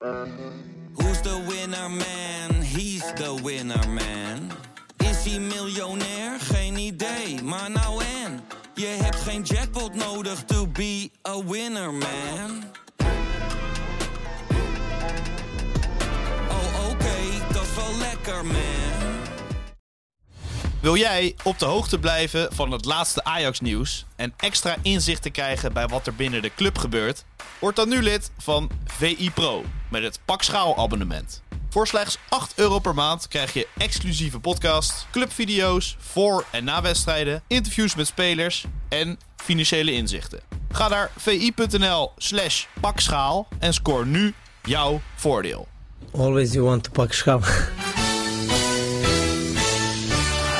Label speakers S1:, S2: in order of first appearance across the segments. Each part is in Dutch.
S1: Who's the winner man? He's the winner man. Is hij miljonair? Geen idee, maar nou en. Je hebt geen jackpot nodig to be a winner man. Oh oké, dat is wel lekker man.
S2: Wil jij op de hoogte blijven van het laatste Ajax-nieuws en extra inzicht te krijgen bij wat er binnen de club gebeurt? Word dan nu lid van VI Pro met het Pak Schaal abonnement. Voor slechts 8 euro per maand krijg je exclusieve podcasts, clubvideo's voor en na wedstrijden, interviews met spelers en financiële inzichten. Ga naar vi.nl slash pakschaal en scoor nu jouw voordeel.
S3: Always you want to pak schaal.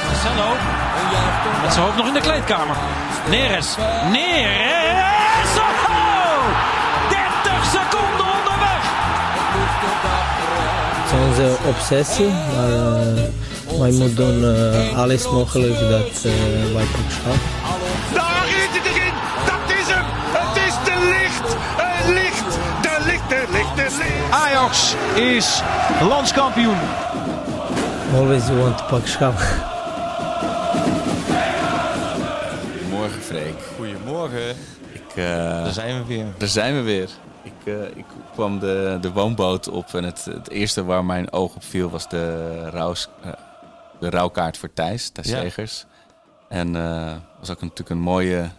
S4: Marcelo. Met zijn hoofd nog in de kleedkamer. Neres. Neres.
S3: Onze obsessie, maar eh, wij moeten doen eh, alles mogelijk dat eh, wij pak schaal.
S5: Daar is het erin. Dat is hem. Het is de licht. Het licht. De licht, de licht, de licht.
S4: Ajax is landskampioen.
S3: Always you want to pak schaal.
S6: Goedemorgen, Freek.
S7: Goedemorgen,
S6: Ik, eh,
S7: daar zijn we weer.
S6: daar zijn we weer. Ik, eh, ik kwam de, de woonboot op en het, het eerste waar mijn oog op viel was de, rouws, eh, de rouwkaart voor Thijs, Thijs
S7: Ja.
S6: Segers. En eh was ook natuurlijk een mooie,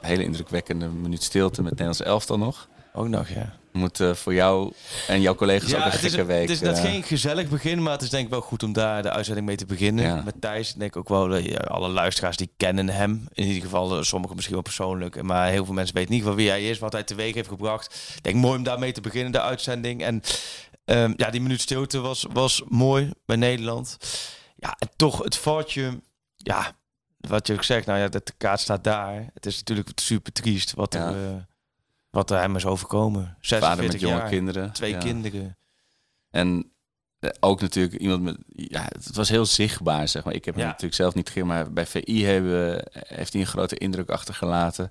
S6: hele indrukwekkende minuut stilte met Nederlands elftal nog.
S7: Ook nog, ja.
S6: Moet voor jou en jouw collega's ook een
S7: het is,
S6: gekke week.
S7: het is net
S6: eh,
S7: geen gezellig begin, maar het is denk ik wel goed om daar de uitzending mee te beginnen.
S6: Ja.
S7: Met Thijs, denk ik ook wel, eh, ja, alle luisteraars die kennen hem. In ieder geval, eh, sommigen misschien wel persoonlijk. Maar heel veel mensen weten niet wel wie hij is, wat hij teweeg heeft gebracht. Ik denk mooi om daarmee te beginnen, de uitzending. En ehm, ja, die minuut stilte was, was mooi bij Nederland. Ja, en toch het foutje, ja, wat je ook zegt, nou ja, de kaart staat daar. Het is natuurlijk super triest wat,
S6: Ja.
S7: er, wat er hem is overkomen. 46
S6: vader met jonge
S7: jaar,
S6: kinderen.
S7: twee
S6: Ja.
S7: kinderen.
S6: En eh, ook natuurlijk iemand met. Ja, het was heel zichtbaar, zeg maar. Ik heb hem natuurlijk zelf niet gezien, maar bij VI hebben, heeft hij een grote indruk achtergelaten.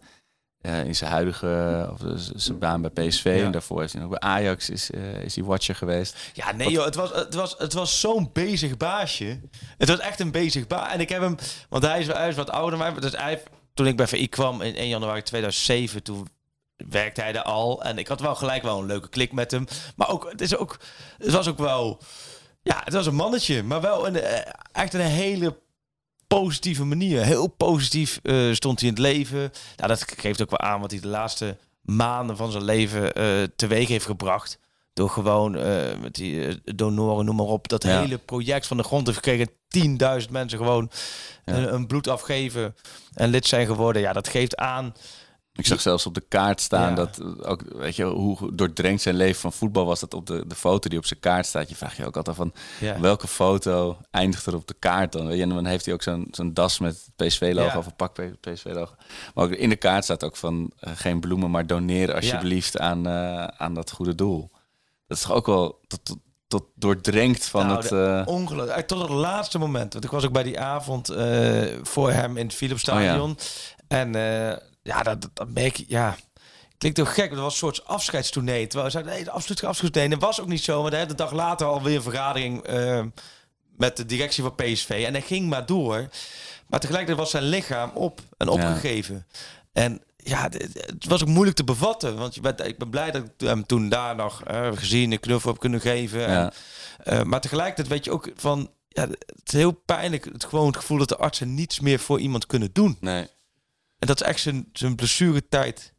S6: eh, in zijn huidige of zijn baan bij PSV.
S7: Ja.
S6: En daarvoor is hij nog bij Ajax is, eh, is hij watcher geweest.
S7: Ja, nee joh, het was, het was, het was zo'n bezig baasje. Het was echt een bezig baas. En ik heb hem, want hij is, is wat ouder mij. Dus hij, toen ik bij VI kwam in 1 januari 2007, toen werkte hij er al. En ik had wel gelijk wel een leuke klik met hem. Maar ook, het, is ook, het was ook wel, ja, het was een mannetje. Maar wel een, eh, echt een hele positieve manier. Heel positief eh, stond hij in het leven. Nou, dat geeft ook wel aan wat hij de laatste maanden van zijn leven eh teweeg heeft gebracht. Door gewoon met die donoren, noem maar op, dat
S6: Ja.
S7: hele project van de grond heeft gekregen. 10.000 mensen gewoon
S6: Ja.
S7: een, een bloed afgeven en lid zijn geworden. Ja, dat geeft aan.
S6: Ik zag zelfs op de kaart staan
S7: Ja.
S6: dat ook, weet je, hoe doordrenkt zijn leven van voetbal was. Dat op de, de foto die op zijn kaart staat. Je vraagt je ook altijd van
S7: Ja.
S6: welke foto eindigt er op de kaart dan? Weet je, en dan heeft hij ook zo'n zo'n das met PSV-logo
S7: Ja.
S6: of een pak PSV-logo. Maar ook in de kaart staat ook van eh, geen bloemen, maar doneer alsjeblieft aan, eh, aan dat goede doel. Dat is toch ook wel tot, tot, tot doordrenkt van
S7: Nou,
S6: het...
S7: de-
S6: eh,
S7: Ongelooflijk. Tot het laatste moment. Want ik was ook bij die avond voor hem in het Philipsstadion. En eh, ja, dat, dat, dat merk je, ja... Klinkt toch gek, maar het was een soort afscheidstournee. Terwijl we zeiden, nee, de absoluut geen afscheidstournee. Dat was ook niet zo, want hij had de dag later alweer een vergadering eh, met de directie van PSV. En hij ging maar door. Maar tegelijkertijd was zijn lichaam op en opgegeven. En ja, het, was ook moeilijk te bevatten. Want je bent, ik ben blij dat ik hem toen daar nog eh, gezien, een knuffel heb kunnen geven. En,
S6: Ja.
S7: eh, maar tegelijkertijd weet je ook van... Ja, het is heel pijnlijk, het gewoon het gevoel dat de artsen niets meer voor iemand kunnen doen.
S6: nee.
S7: En dat is echt zijn, zijn blessuretijd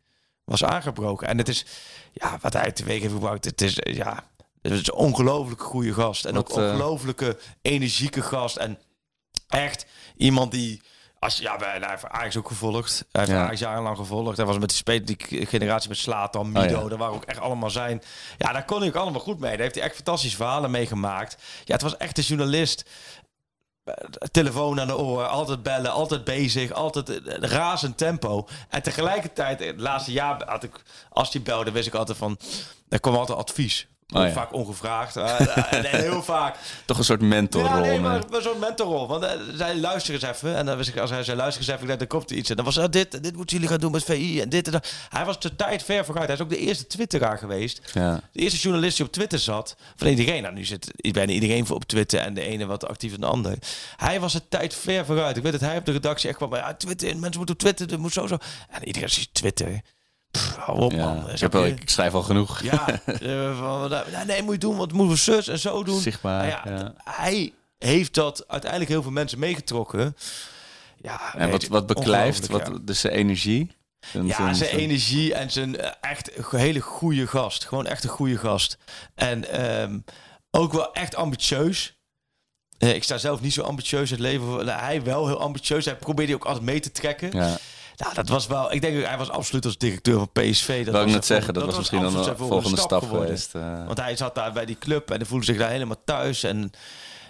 S7: was aangebroken. En het is, ja, wat hij teweeg heeft gebracht, het is, ja, het is een ongelooflijk goede gast. En
S6: Wat,
S7: ook
S6: eh,
S7: ongelooflijke energieke gast. En echt iemand die, als ja, hij heeft Ajax ook gevolgd. Hij heeft
S6: Ja.
S7: Ajax jarenlang gevolgd. Hij was met die, spe- die generatie met Slatan, Mido,
S6: Oh ja.
S7: daar waren ook echt allemaal zijn. Ja, daar kon hij ook allemaal goed mee. Daar heeft hij echt fantastische verhalen meegemaakt. Ja, het was echt een journalist telefoon aan de oor, altijd bellen, altijd bezig, altijd razend tempo. En tegelijkertijd, het laatste jaar had ik, als hij belde, wist ik altijd van, er kwam altijd advies.
S6: Oh, ja.
S7: Vaak ongevraagd. Eh, en heel vaak.
S6: Toch een soort mentorrol.
S7: Ja, nee,
S6: nee.
S7: maar, maar zo'n mentorrol. Want uh, zij luisteren eens even. En dan wist ik, als hij zei, luister eens even, dan komt er iets. En dan was uh, dit, dit moeten jullie gaan doen met VI en dit en dat. Hij was de tijd ver vooruit. Hij is ook de eerste twitteraar geweest.
S6: Ja.
S7: De eerste journalist die op Twitter zat. Van iedereen. Nou, nu zit bijna iedereen voor op Twitter. En de ene wat actief dan de ander. Hij was de tijd ver vooruit. Ik weet dat hij op de redactie echt kwam. Ja, Twitter, mensen moeten op Twitter, dat moet zo zo. En iedereen ziet Twitter. Pff, hou op,
S6: Ja,
S7: man.
S6: ik, heb ik schrijf al genoeg.
S7: Ja, eh, van, nou, nee, moet je doen, want moeten we zus en zo doen.
S6: Zichtbaar,
S7: Nou
S6: ja.
S7: Hij heeft dat uiteindelijk heel veel mensen meegetrokken. Ja,
S6: En wat, wat beklijft, wat, dus zijn energie. Zijn-
S7: Ja, zijn
S6: zijn-
S7: energie en zijn eh, echt een hele goede gast. Gewoon echt een goede gast. En ehm, ook wel echt ambitieus. Eh, ik sta zelf niet zo ambitieus in het leven. Nou, hij wel heel ambitieus. Hij probeerde ook altijd mee te trekken.
S6: Ja.
S7: Nou, dat was wel. Ik denk hij was absoluut als directeur van PSV. Dat
S6: Wil ik
S7: was
S6: net zeggen, dat, was misschien dan een volgende stap geweest. eh.
S7: Want hij zat daar bij die club en hij voelde zich daar helemaal thuis. En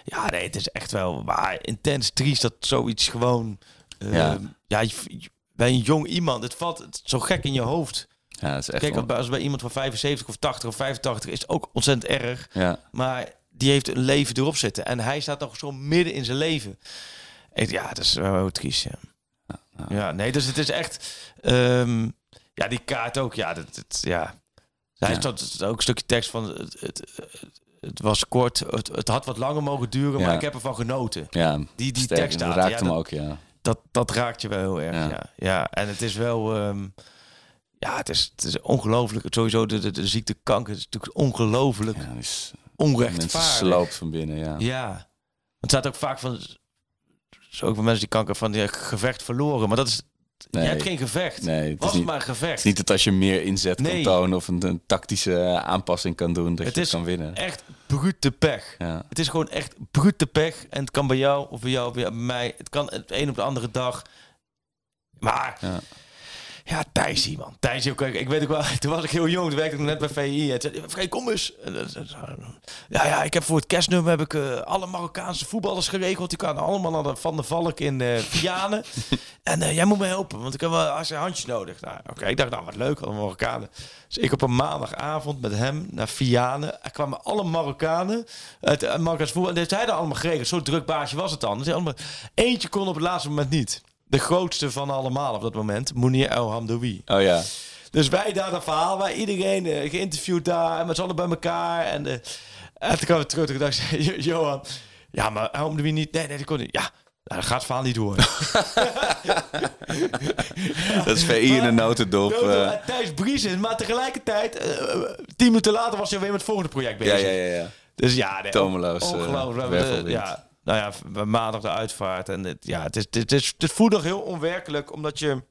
S7: ja, nee, het is echt wel maar intens triest dat zoiets gewoon. eh,
S6: Ja.
S7: ja, je- je- bij een jong iemand, het valt het zo gek in je hoofd.
S6: ja, dat is echt
S7: Kijk, als bij- iemand van 75 of 80 of 85 is het ook ontzettend erg.
S6: ja.
S7: Maar die heeft een leven erop zitten. En hij staat nog zo midden in zijn leven. Ja, dat is wel triest. Ja. Ja, nee, dus het is echt. ehm, ja, die kaart ook. Ja, dat, dat, ja. Hij
S6: Ja.
S7: stond het ook een stukje tekst van. Het, het, het was kort. Het, het had wat langer mogen duren,
S6: Ja.
S7: maar ik heb ervan genoten.
S6: ja,
S7: Die, die tekst
S6: dat raakt
S7: ja,
S6: hem
S7: dat,
S6: ook, ja.
S7: Dat, dat raakt je wel heel erg.
S6: Ja.
S7: Ja, en het is wel. ehm, ja, het is, het is ongelooflijk. Sowieso de, de, de ziekte kanker is natuurlijk ongelooflijk
S6: ja mensen
S7: onrechtvaardig.
S6: sloopt van binnen, ja.
S7: Ja. Het staat ook vaak van. Zo ook van mensen die kanker van die gevecht verloren. Maar dat is.
S6: Nee.
S7: Je hebt geen gevecht.
S6: Nee, het
S7: Was
S6: niet-
S7: maar gevecht.
S6: Het is niet dat als je meer inzet
S7: Nee.
S6: kan tonen of een, een tactische aanpassing kan doen, dat
S7: Het
S6: je
S7: is
S6: kan winnen.
S7: echt brute pech.
S6: Ja.
S7: Het is gewoon echt brute pech. En het kan bij jou of bij jou of bij mij. Het kan het een op de andere dag. Maar
S6: Ja.
S7: Ja, Thijsie man. Thijsie ook. Ik weet ook wel, toen was ik heel jong. Toen werkte ik net bij VI. En zei hij, kom eens. Ja, ja, ik heb voor het kerstnummer heb ik eh, alle Marokkaanse voetballers geregeld. Die kwamen allemaal naar de Van der Valk in eh Vianen. en eh, jij moet me helpen, want ik heb wel als handjes nodig. Nou, oké. Ik dacht, nou wat leuk, alle Marokkanen. Dus ik op een maandagavond met hem naar Vianen. Er kwamen alle Marokkanen uit het Marokkaanse voetbal. En dat hij daar allemaal geregeld. Zo druk baasje was het dan. Dus allemaal, eentje kon op het laatste moment niet. De grootste van allemaal op dat moment, Mounir El Hamdoui.
S6: Oh ja.
S7: Dus wij daar dat verhaal, wij iedereen eh, geïnterviewd daar, en met z'n allen bij elkaar. En, eh, en toen kwam we terug en dacht ik, "Jo- Johan, ja, maar doen we niet? Nee, nee, dat kon niet. Ja, nou, dat gaat het verhaal niet door.
S6: Dat is VI in een notendop.
S7: En Thijs Briesen, maar tegelijkertijd, tien minuten later was hij weer met het volgende project bezig.
S6: ja, ja, ja, ja.
S7: Dus ja, nee,
S6: Tomeloos,
S7: Ongelooflijk. Ja, nou ja, maandag de uitvaart. En het, ja, het, is, het, is, het voelt nog heel onwerkelijk, omdat je...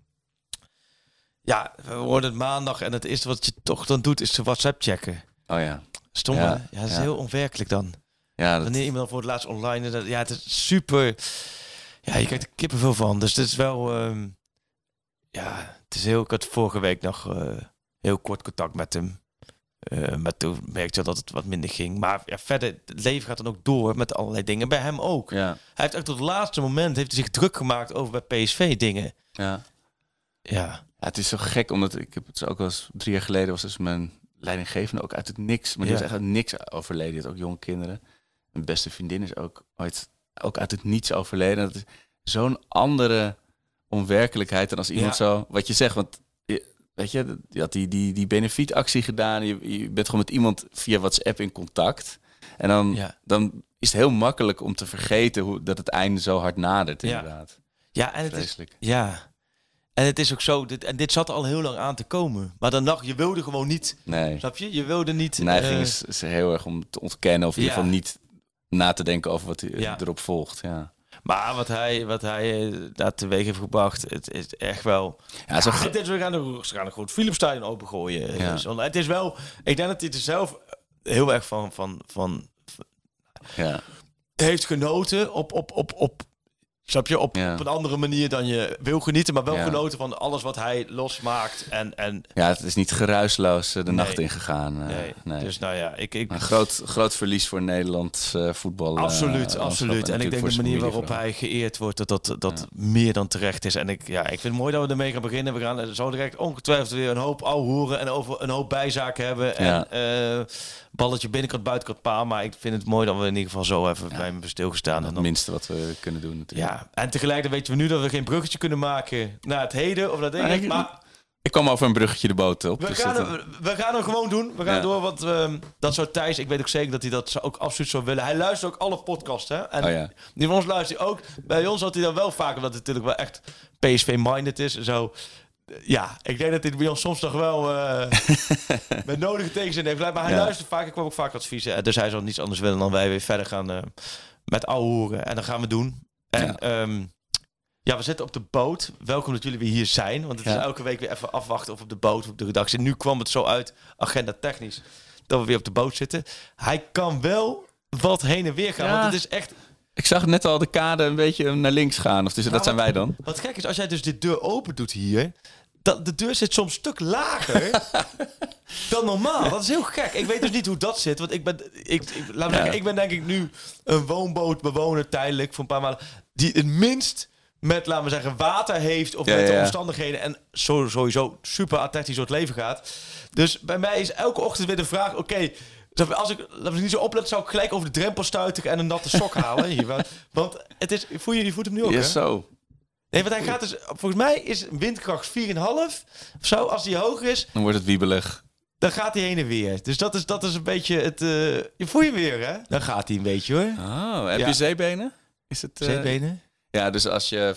S7: Ja, we worden het maandag en het eerste wat je toch dan doet is de WhatsApp checken.
S6: Oh ja.
S7: Stom,
S6: Ja,
S7: dat is
S6: ja.
S7: heel onwerkelijk dan.
S6: Ja, dat,
S7: Wanneer iemand voor het laatst online is, ja, het is super... Ja, je krijgt er kippenvel van. Dus het is wel... ehm, ja, het is heel... Ik had vorige week nog eh, heel kort contact met hem. Eh, maar toen merkte je dat het wat minder ging. Maar ja, verder, het leven gaat dan ook door met allerlei dingen. Bij hem ook.
S6: ja,
S7: Hij heeft echt tot het laatste moment heeft hij zich druk gemaakt over bij PSV dingen.
S6: ja.
S7: Ja.
S6: Ja, het is zo gek, omdat ik heb het ook wel eens drie jaar geleden was dus mijn leidinggevende ook uit het niks, maar die was echt uit niks overleden. Die had ook jonge kinderen. Mijn beste vriendin is ook ooit ook uit het niets overleden. Dat is zo'n andere onwerkelijkheid dan als iemand zo, wat je zegt, want je- weet je, je had die, die, die benefietactie gedaan. Je, je bent gewoon met iemand via WhatsApp in contact. En dan,
S7: Ja.
S6: dan is het heel makkelijk om te vergeten hoe, dat het einde zo hard nadert, inderdaad.
S7: Ja, en het is, ja. En het is ook zo, dit, en dit zat al heel lang aan te komen. Maar dan dacht je wilde gewoon niet.
S6: Nee.
S7: Snap je? Je wilde niet.
S6: De neiging
S7: eh,
S6: is, is heel erg om te ontkennen of in ieder geval niet na te denken over wat er- erop volgt. Ja,
S7: Maar wat hij, wat hij eh, daar teweeg heeft gebracht, het is echt wel.
S6: ja, zo,
S7: Ja, het is, we gaan de, ze gaan een goed Philipsstadion opengooien.
S6: Ja.
S7: Dus, het is wel. Ik denk dat hij er zelf heel erg van, van, van
S6: ja,
S7: heeft genoten op, op, op, op snap je, op,
S6: Ja.
S7: op een andere manier dan je wil genieten, maar wel
S6: Ja.
S7: genoten van alles wat hij losmaakt. En, en
S6: ja, het is niet geruisloos eh, de
S7: Nee.
S6: nacht ingegaan. eh,
S7: nee.
S6: nee.
S7: Dus nou ja, ik, ik,
S6: een groot, groot verlies voor Nederlands eh, voetbal.
S7: Absoluut, absoluut. En ik denk de manier waarop hij geëerd wordt, dat dat, dat meer dan terecht is. En ik, ja, ik vind het mooi dat we ermee gaan beginnen. We gaan zo direct ongetwijfeld weer een hoop ouwe hoeren en over een hoop bijzaken hebben. En balletje binnenkant, buitenkant paal. Maar ik vind het mooi dat we in ieder geval zo even bij hem stilgestaan.
S6: Het
S7: dan,
S6: minste wat we kunnen doen natuurlijk.
S7: ja, en tegelijkertijd weten we nu dat we geen bruggetje kunnen maken naar het heden of dat
S6: ik-
S7: maar
S6: Ik kwam over een bruggetje de boot op.
S7: we
S6: dus
S7: gaan,
S6: dat-
S7: hem, we gaan hem gewoon doen. We gaan
S6: Ja.
S7: door, want ehm, dat zou Thijs, ik weet ook zeker dat hij dat ook absoluut zou willen. Hij luistert ook alle podcasts, hè. En
S6: Oh ja.
S7: die van ons luistert hij ook. Bij ons had hij dan wel vaak, omdat het natuurlijk wel echt PSV-minded is en zo. Ja, ik denk dat dit bij ons soms nog wel eh, met nodige tegenzin heeft. Maar hij
S6: Ja.
S7: luistert vaak, ik kwam ook vaak adviezen. Dus hij zal niets anders willen dan wij weer verder gaan eh, met ouwe hoeren. En dat gaan we doen. En
S6: Ja.
S7: ja. ja, we zitten op de boot. Welkom dat jullie weer hier zijn. Want het is elke week weer even afwachten of op de boot of op de redactie. Nu kwam het zo uit, agenda technisch, dat we weer op de boot zitten. Hij kan wel wat heen en weer gaan.
S6: Ja.
S7: Want het is echt...
S6: Ik zag net al de kade een beetje naar links gaan. Of dus, dat
S7: Nou,
S6: zijn wij dan.
S7: Wat gek is, als jij dus de deur open doet hier... Dat, de deur zit soms een stuk lager dan normaal. Dat is heel gek. Ik weet dus niet hoe dat zit. Want ik ben, ik, ik, laat me
S6: Ja.
S7: zeggen, ik ben denk ik nu een woonbootbewoner tijdelijk voor een paar maanden. Die het minst met, laten we zeggen, water heeft of
S6: Ja,
S7: met de
S6: ja,
S7: omstandigheden. En zo, sowieso super atletisch door het leven gaat. Dus bij mij is elke ochtend weer de vraag, oké... als ik, laat me niet zo oplet, zou ik gelijk over de drempel stuiten en een natte sok halen. Hier, want- het is, voel je, je voet hem nu ook,
S6: Ja,
S7: hè?
S6: zo.
S7: Nee, want hij gaat dus... Volgens mij is windkracht 4,5 of zo. Als die hoger is,
S6: Dan wordt het wiebelig.
S7: dan gaat hij heen en weer. Dus dat is, dat is een beetje het... eh, je voel je weer, hè? Dan gaat hij een beetje, hoor.
S6: Oh, heb
S7: Ja.
S6: je zeebenen? Is het, eh,
S7: Zeebenen.
S6: Ja, dus als je,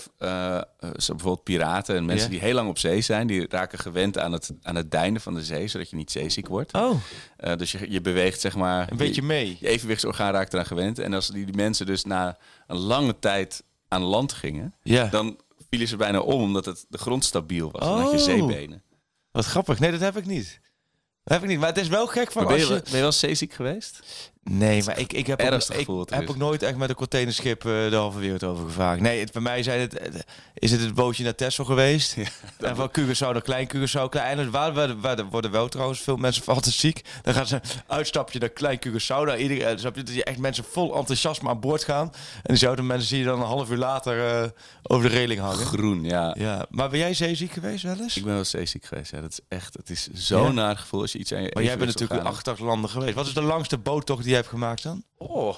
S6: zo bijvoorbeeld piraten en mensen die heel lang op zee zijn, die raken gewend aan het, aan het deinen van de zee, zodat je niet zeeziek wordt.
S7: Oh,
S6: dus je, je beweegt zeg maar...
S7: een beetje
S6: je,
S7: mee.
S6: je evenwichtsorgaan raakt eraan gewend. En als die, die mensen dus na een lange tijd aan land gingen,
S7: Ja.
S6: dan vielen ze bijna om omdat het, de grond stabiel was. Had je
S7: Oh.
S6: zeebenen.
S7: Wat grappig. Nee, dat heb ik niet. Dat heb ik niet. Maar het is wel gek van
S6: Maar ben, je,
S7: als je...
S6: wel- ben je wel zeeziek geweest?
S7: Nee, maar ik, ik heb, ook, ik heb ook nooit echt met een containerschip eh, de halve wereld over gevraagd. Nee, het, bij mij zijn het, eh, is het het bootje naar Texel geweest. en van Curaçao naar Klein Curaçao. Klein waar, waar, waar worden wel trouwens veel mensen van altijd ziek. Dan gaan ze uitstapje naar Klein Curaçao. Naar ieder, eh, snap je, dat je echt mensen vol enthousiasme aan boord gaan. En diezelfde mensen zie je dan een half uur later over de reling hangen.
S6: Groen, ja.
S7: Ja, maar ben jij zeeziek geweest wel eens?
S6: Ik ben wel zeeziek geweest. Ja. Dat is echt, het is zo'n
S7: Ja?
S6: naar gevoel als je iets aan je
S7: Maar jij bent natuurlijk in
S6: evenwichtsorgaan
S7: 88 landen geweest. Wat is de langste boottocht die je hebt gemaakt dan?
S6: Oh,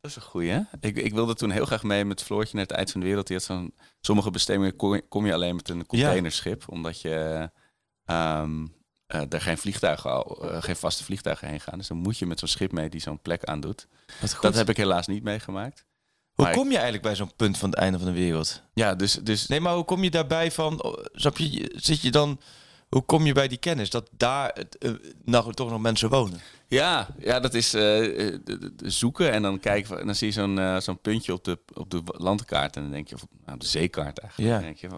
S6: dat is een goeie, hè? Ik, ik wilde toen heel graag mee met Floortje naar het eind van de wereld. Die had zo'n, sommige bestemmingen kom je, kom je alleen met een containerschip. Omdat je ehm eh, er geen vliegtuigen, al- eh, geen vaste vliegtuigen heen gaan. Dus dan moet je met zo'n schip mee die zo'n plek aandoet. Dat heb ik helaas niet meegemaakt.
S7: Hoe
S6: Maar
S7: kom je eigenlijk bij zo'n punt van het einde van de wereld?
S6: Ja, dus, dus
S7: Nee, maar hoe kom je daarbij van... oh, Snap je, zit je dan... Hoe kom je bij die kennis dat daar eh, nou, toch nog mensen wonen?
S6: Ja, ja, dat is de zoeken en dan kijken. En dan zie je zo'n zo'n puntje op de, op de landkaart. En dan denk je, of nou, de zeekaart eigenlijk.
S7: Ja.
S6: Dan denk je,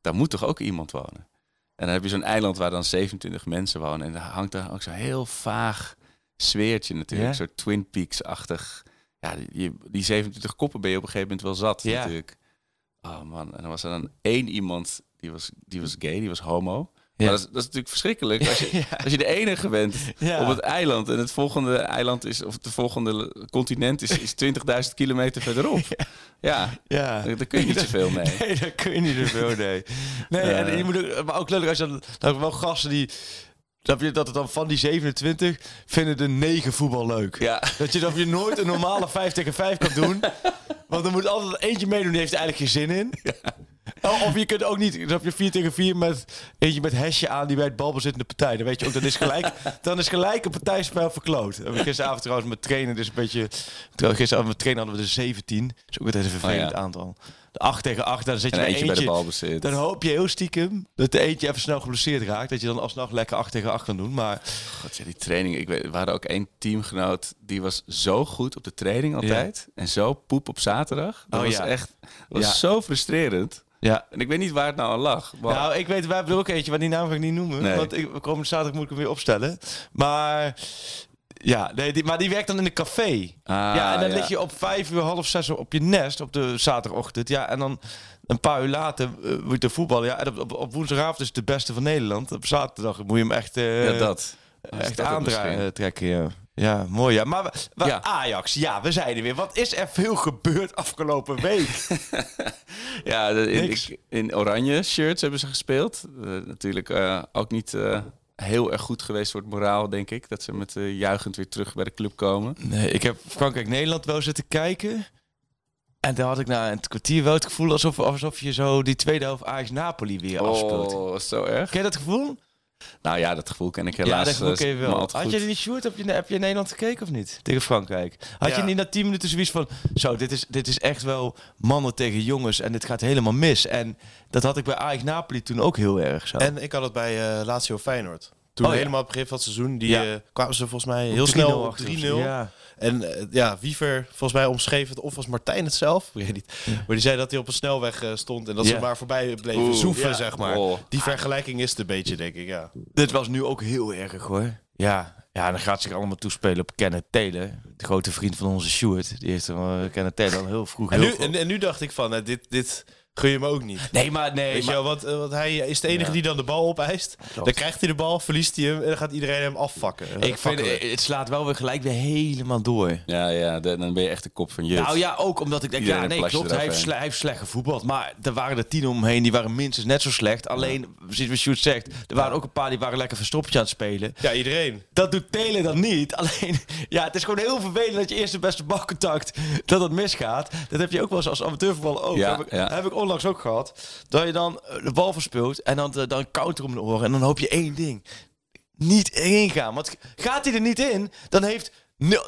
S6: daar moet toch ook iemand wonen? En dan heb je zo'n eiland waar dan 27 mensen wonen. En daar hangt daar ook zo'n heel vaag sfeertje natuurlijk.
S7: Ja.
S6: Een soort Twin Peaks-achtig. Ja, die, die- die 27 koppen ben je op een gegeven moment wel zat
S7: Ja.
S6: natuurlijk. Oh man, en dan was er dan één iemand, die was, die was gay, die was homo.
S7: Ja.
S6: Maar dat is, dat is natuurlijk verschrikkelijk als je,
S7: Ja.
S6: als je de enige bent
S7: Ja.
S6: op het eiland. En het volgende eiland is, of het volgende continent is, is 20.000 kilometer verderop. Ja,
S7: Ja.
S6: daar, daar kun je niet zoveel mee.
S7: Nee, daar kun je niet zoveel, nee. Nee,
S6: Eh.
S7: en je moet ook, maar ook leuk als je dan, dan wel gasten die... Snap je dat het dan van die 27 vinden de 9 voetbal leuk?
S6: Ja,
S7: Dat je, dat je nooit een normale 5 tegen 5 kan doen. Want er moet altijd eentje meedoen, die heeft er eigenlijk geen zin in. Oh, Of je kunt ook niet, dan heb je 4 tegen 4 met eentje met hesje aan die bij het balbezit in de partij. Dan weet je ook, dat is gelijk, dan is gelijk een partijspel verkloot. Gisteravond trouwens met trainen, dus een beetje... Gisteravond met trainen hadden we de 17. Dat is ook altijd een vervelend
S6: Oh ja.
S7: aantal. De 8 tegen 8, dan zit je
S6: en eentje bij de.
S7: Dan hoop je heel stiekem dat de eentje even snel geblesseerd raakt. Dat je dan alsnog lekker 8 tegen 8 kan doen. Maar
S6: God, ja, die training. Ik weet, we hadden ook één teamgenoot die was zo goed op de training altijd. En zo poep op zaterdag. Dat
S7: Oh,
S6: was echt dat was zo frustrerend.
S7: Ja,
S6: En ik weet niet waar het nou aan lag. Maar
S7: Nou, ik weet, wij hebben er ook eentje, maar die naam ga ik niet noemen.
S6: Nee.
S7: Want ik, komende zaterdag moet ik hem weer opstellen. Maar ja, nee, die, maar die werkt dan in een café.
S6: Ah,
S7: ja, en dan
S6: ja.
S7: lig je op vijf uur, half zes op je nest op de zaterdagochtend. Ja, en dan een paar uur later uh, moet je voetballen. Ja, en op, op, op woensdagavond is het de beste van Nederland. Op zaterdag moet je hem echt, eh,
S6: ja, dat.
S7: echt
S6: dat ook
S7: aandraaien,
S6: misschien.
S7: trekken. Ja. Ja, mooi. Ja. Maar we- we-
S6: Ja.
S7: Ajax, ja, we zijn er weer. Wat is er veel gebeurd afgelopen week?
S6: Ja, in, ik- in oranje shirts hebben ze gespeeld. Eh, natuurlijk eh, ook niet eh, heel erg goed geweest voor het moraal, denk ik. Dat ze met juichend weer terug bij de club komen.
S7: Nee, ik heb Frankrijk-Nederland wel zitten kijken. En dan had ik na een kwartier wel het gevoel alsof, alsof je zo die tweede helft Ajax-Napoli weer afspeelt.
S6: Oh, zo erg.
S7: Ken je dat gevoel?
S6: Nou ja, dat gevoel ken ik helaas.
S7: Ja, dat gevoel
S6: uh,
S7: wel. Had je niet Sjoerd, heb je, heb je Nederland gekeken of niet? Tegen Frankrijk. Had
S2: Ja.
S7: je niet na 10 minuten zoiets van... Zo, dit is, dit is echt wel mannen tegen jongens en dit gaat helemaal mis. En dat had ik bij Ajax Napoli toen ook heel erg zo.
S8: En ik had het bij eh Lazio Feyenoord. Toen
S7: Oh,
S8: helemaal op het begin van het seizoen, die eh, kwamen ze volgens mij heel snel op 3-0.
S7: Ja.
S8: En eh, ja, Wiever, volgens mij omschreef het, of was Martijn het zelf? Weet niet. Maar die zei dat hij op een snelweg eh, stond en dat ze maar voorbij bleven
S6: Oeh,
S8: zoeven, zeg maar.
S6: Oh.
S8: Die vergelijking is het een beetje, denk ik, ja.
S7: Dit was nu ook heel erg hoor. Ja, ja dan gaat zich allemaal toespelen op Kenneth Taylor. De grote vriend van onze Stuart. Die heeft uh, Kenneth Taylor al heel vroeg
S8: En
S7: heel
S8: nu, en, en nu dacht ik van, dit, dit gun je me ook niet.
S7: Nee, maar nee.
S8: Weet je wel, want, eh, want hij is de enige
S7: Ja.
S8: die dan de bal opeist.
S7: Klopt.
S8: Dan krijgt hij de bal, verliest hij hem en dan gaat iedereen hem afvakken. Eh,
S7: ik vind,
S8: fakkelen.
S7: het slaat wel weer gelijk weer helemaal door.
S6: Ja, ja, de- dan ben je echt de kop van je.
S7: Nou ja, ook omdat ik denk,
S6: Iedereen
S7: ja, nee, klopt. Hij heeft, hij heeft slecht gevoetbald. Maar er waren er tien omheen, die waren minstens net zo slecht. Alleen, precies wat Sjoerd zegt, er waren ook een paar die waren lekker verstoppertje aan het spelen.
S8: Ja, iedereen.
S7: Dat doet Telen dan niet. Alleen, ja, het is gewoon heel vervelend dat je eerste beste balcontact, dat het misgaat. Dat heb je ook wel eens als amateurvoetballer ook.
S6: Ja,
S7: heb, ik,
S6: ja.
S7: heb ik onlangs ook gehad. Dat je dan eh, de bal verspeelt en dan, eh, dan counter om de oren. En dan hoop je één ding. Niet erin gaan. Want gaat hij er niet in, dan heeft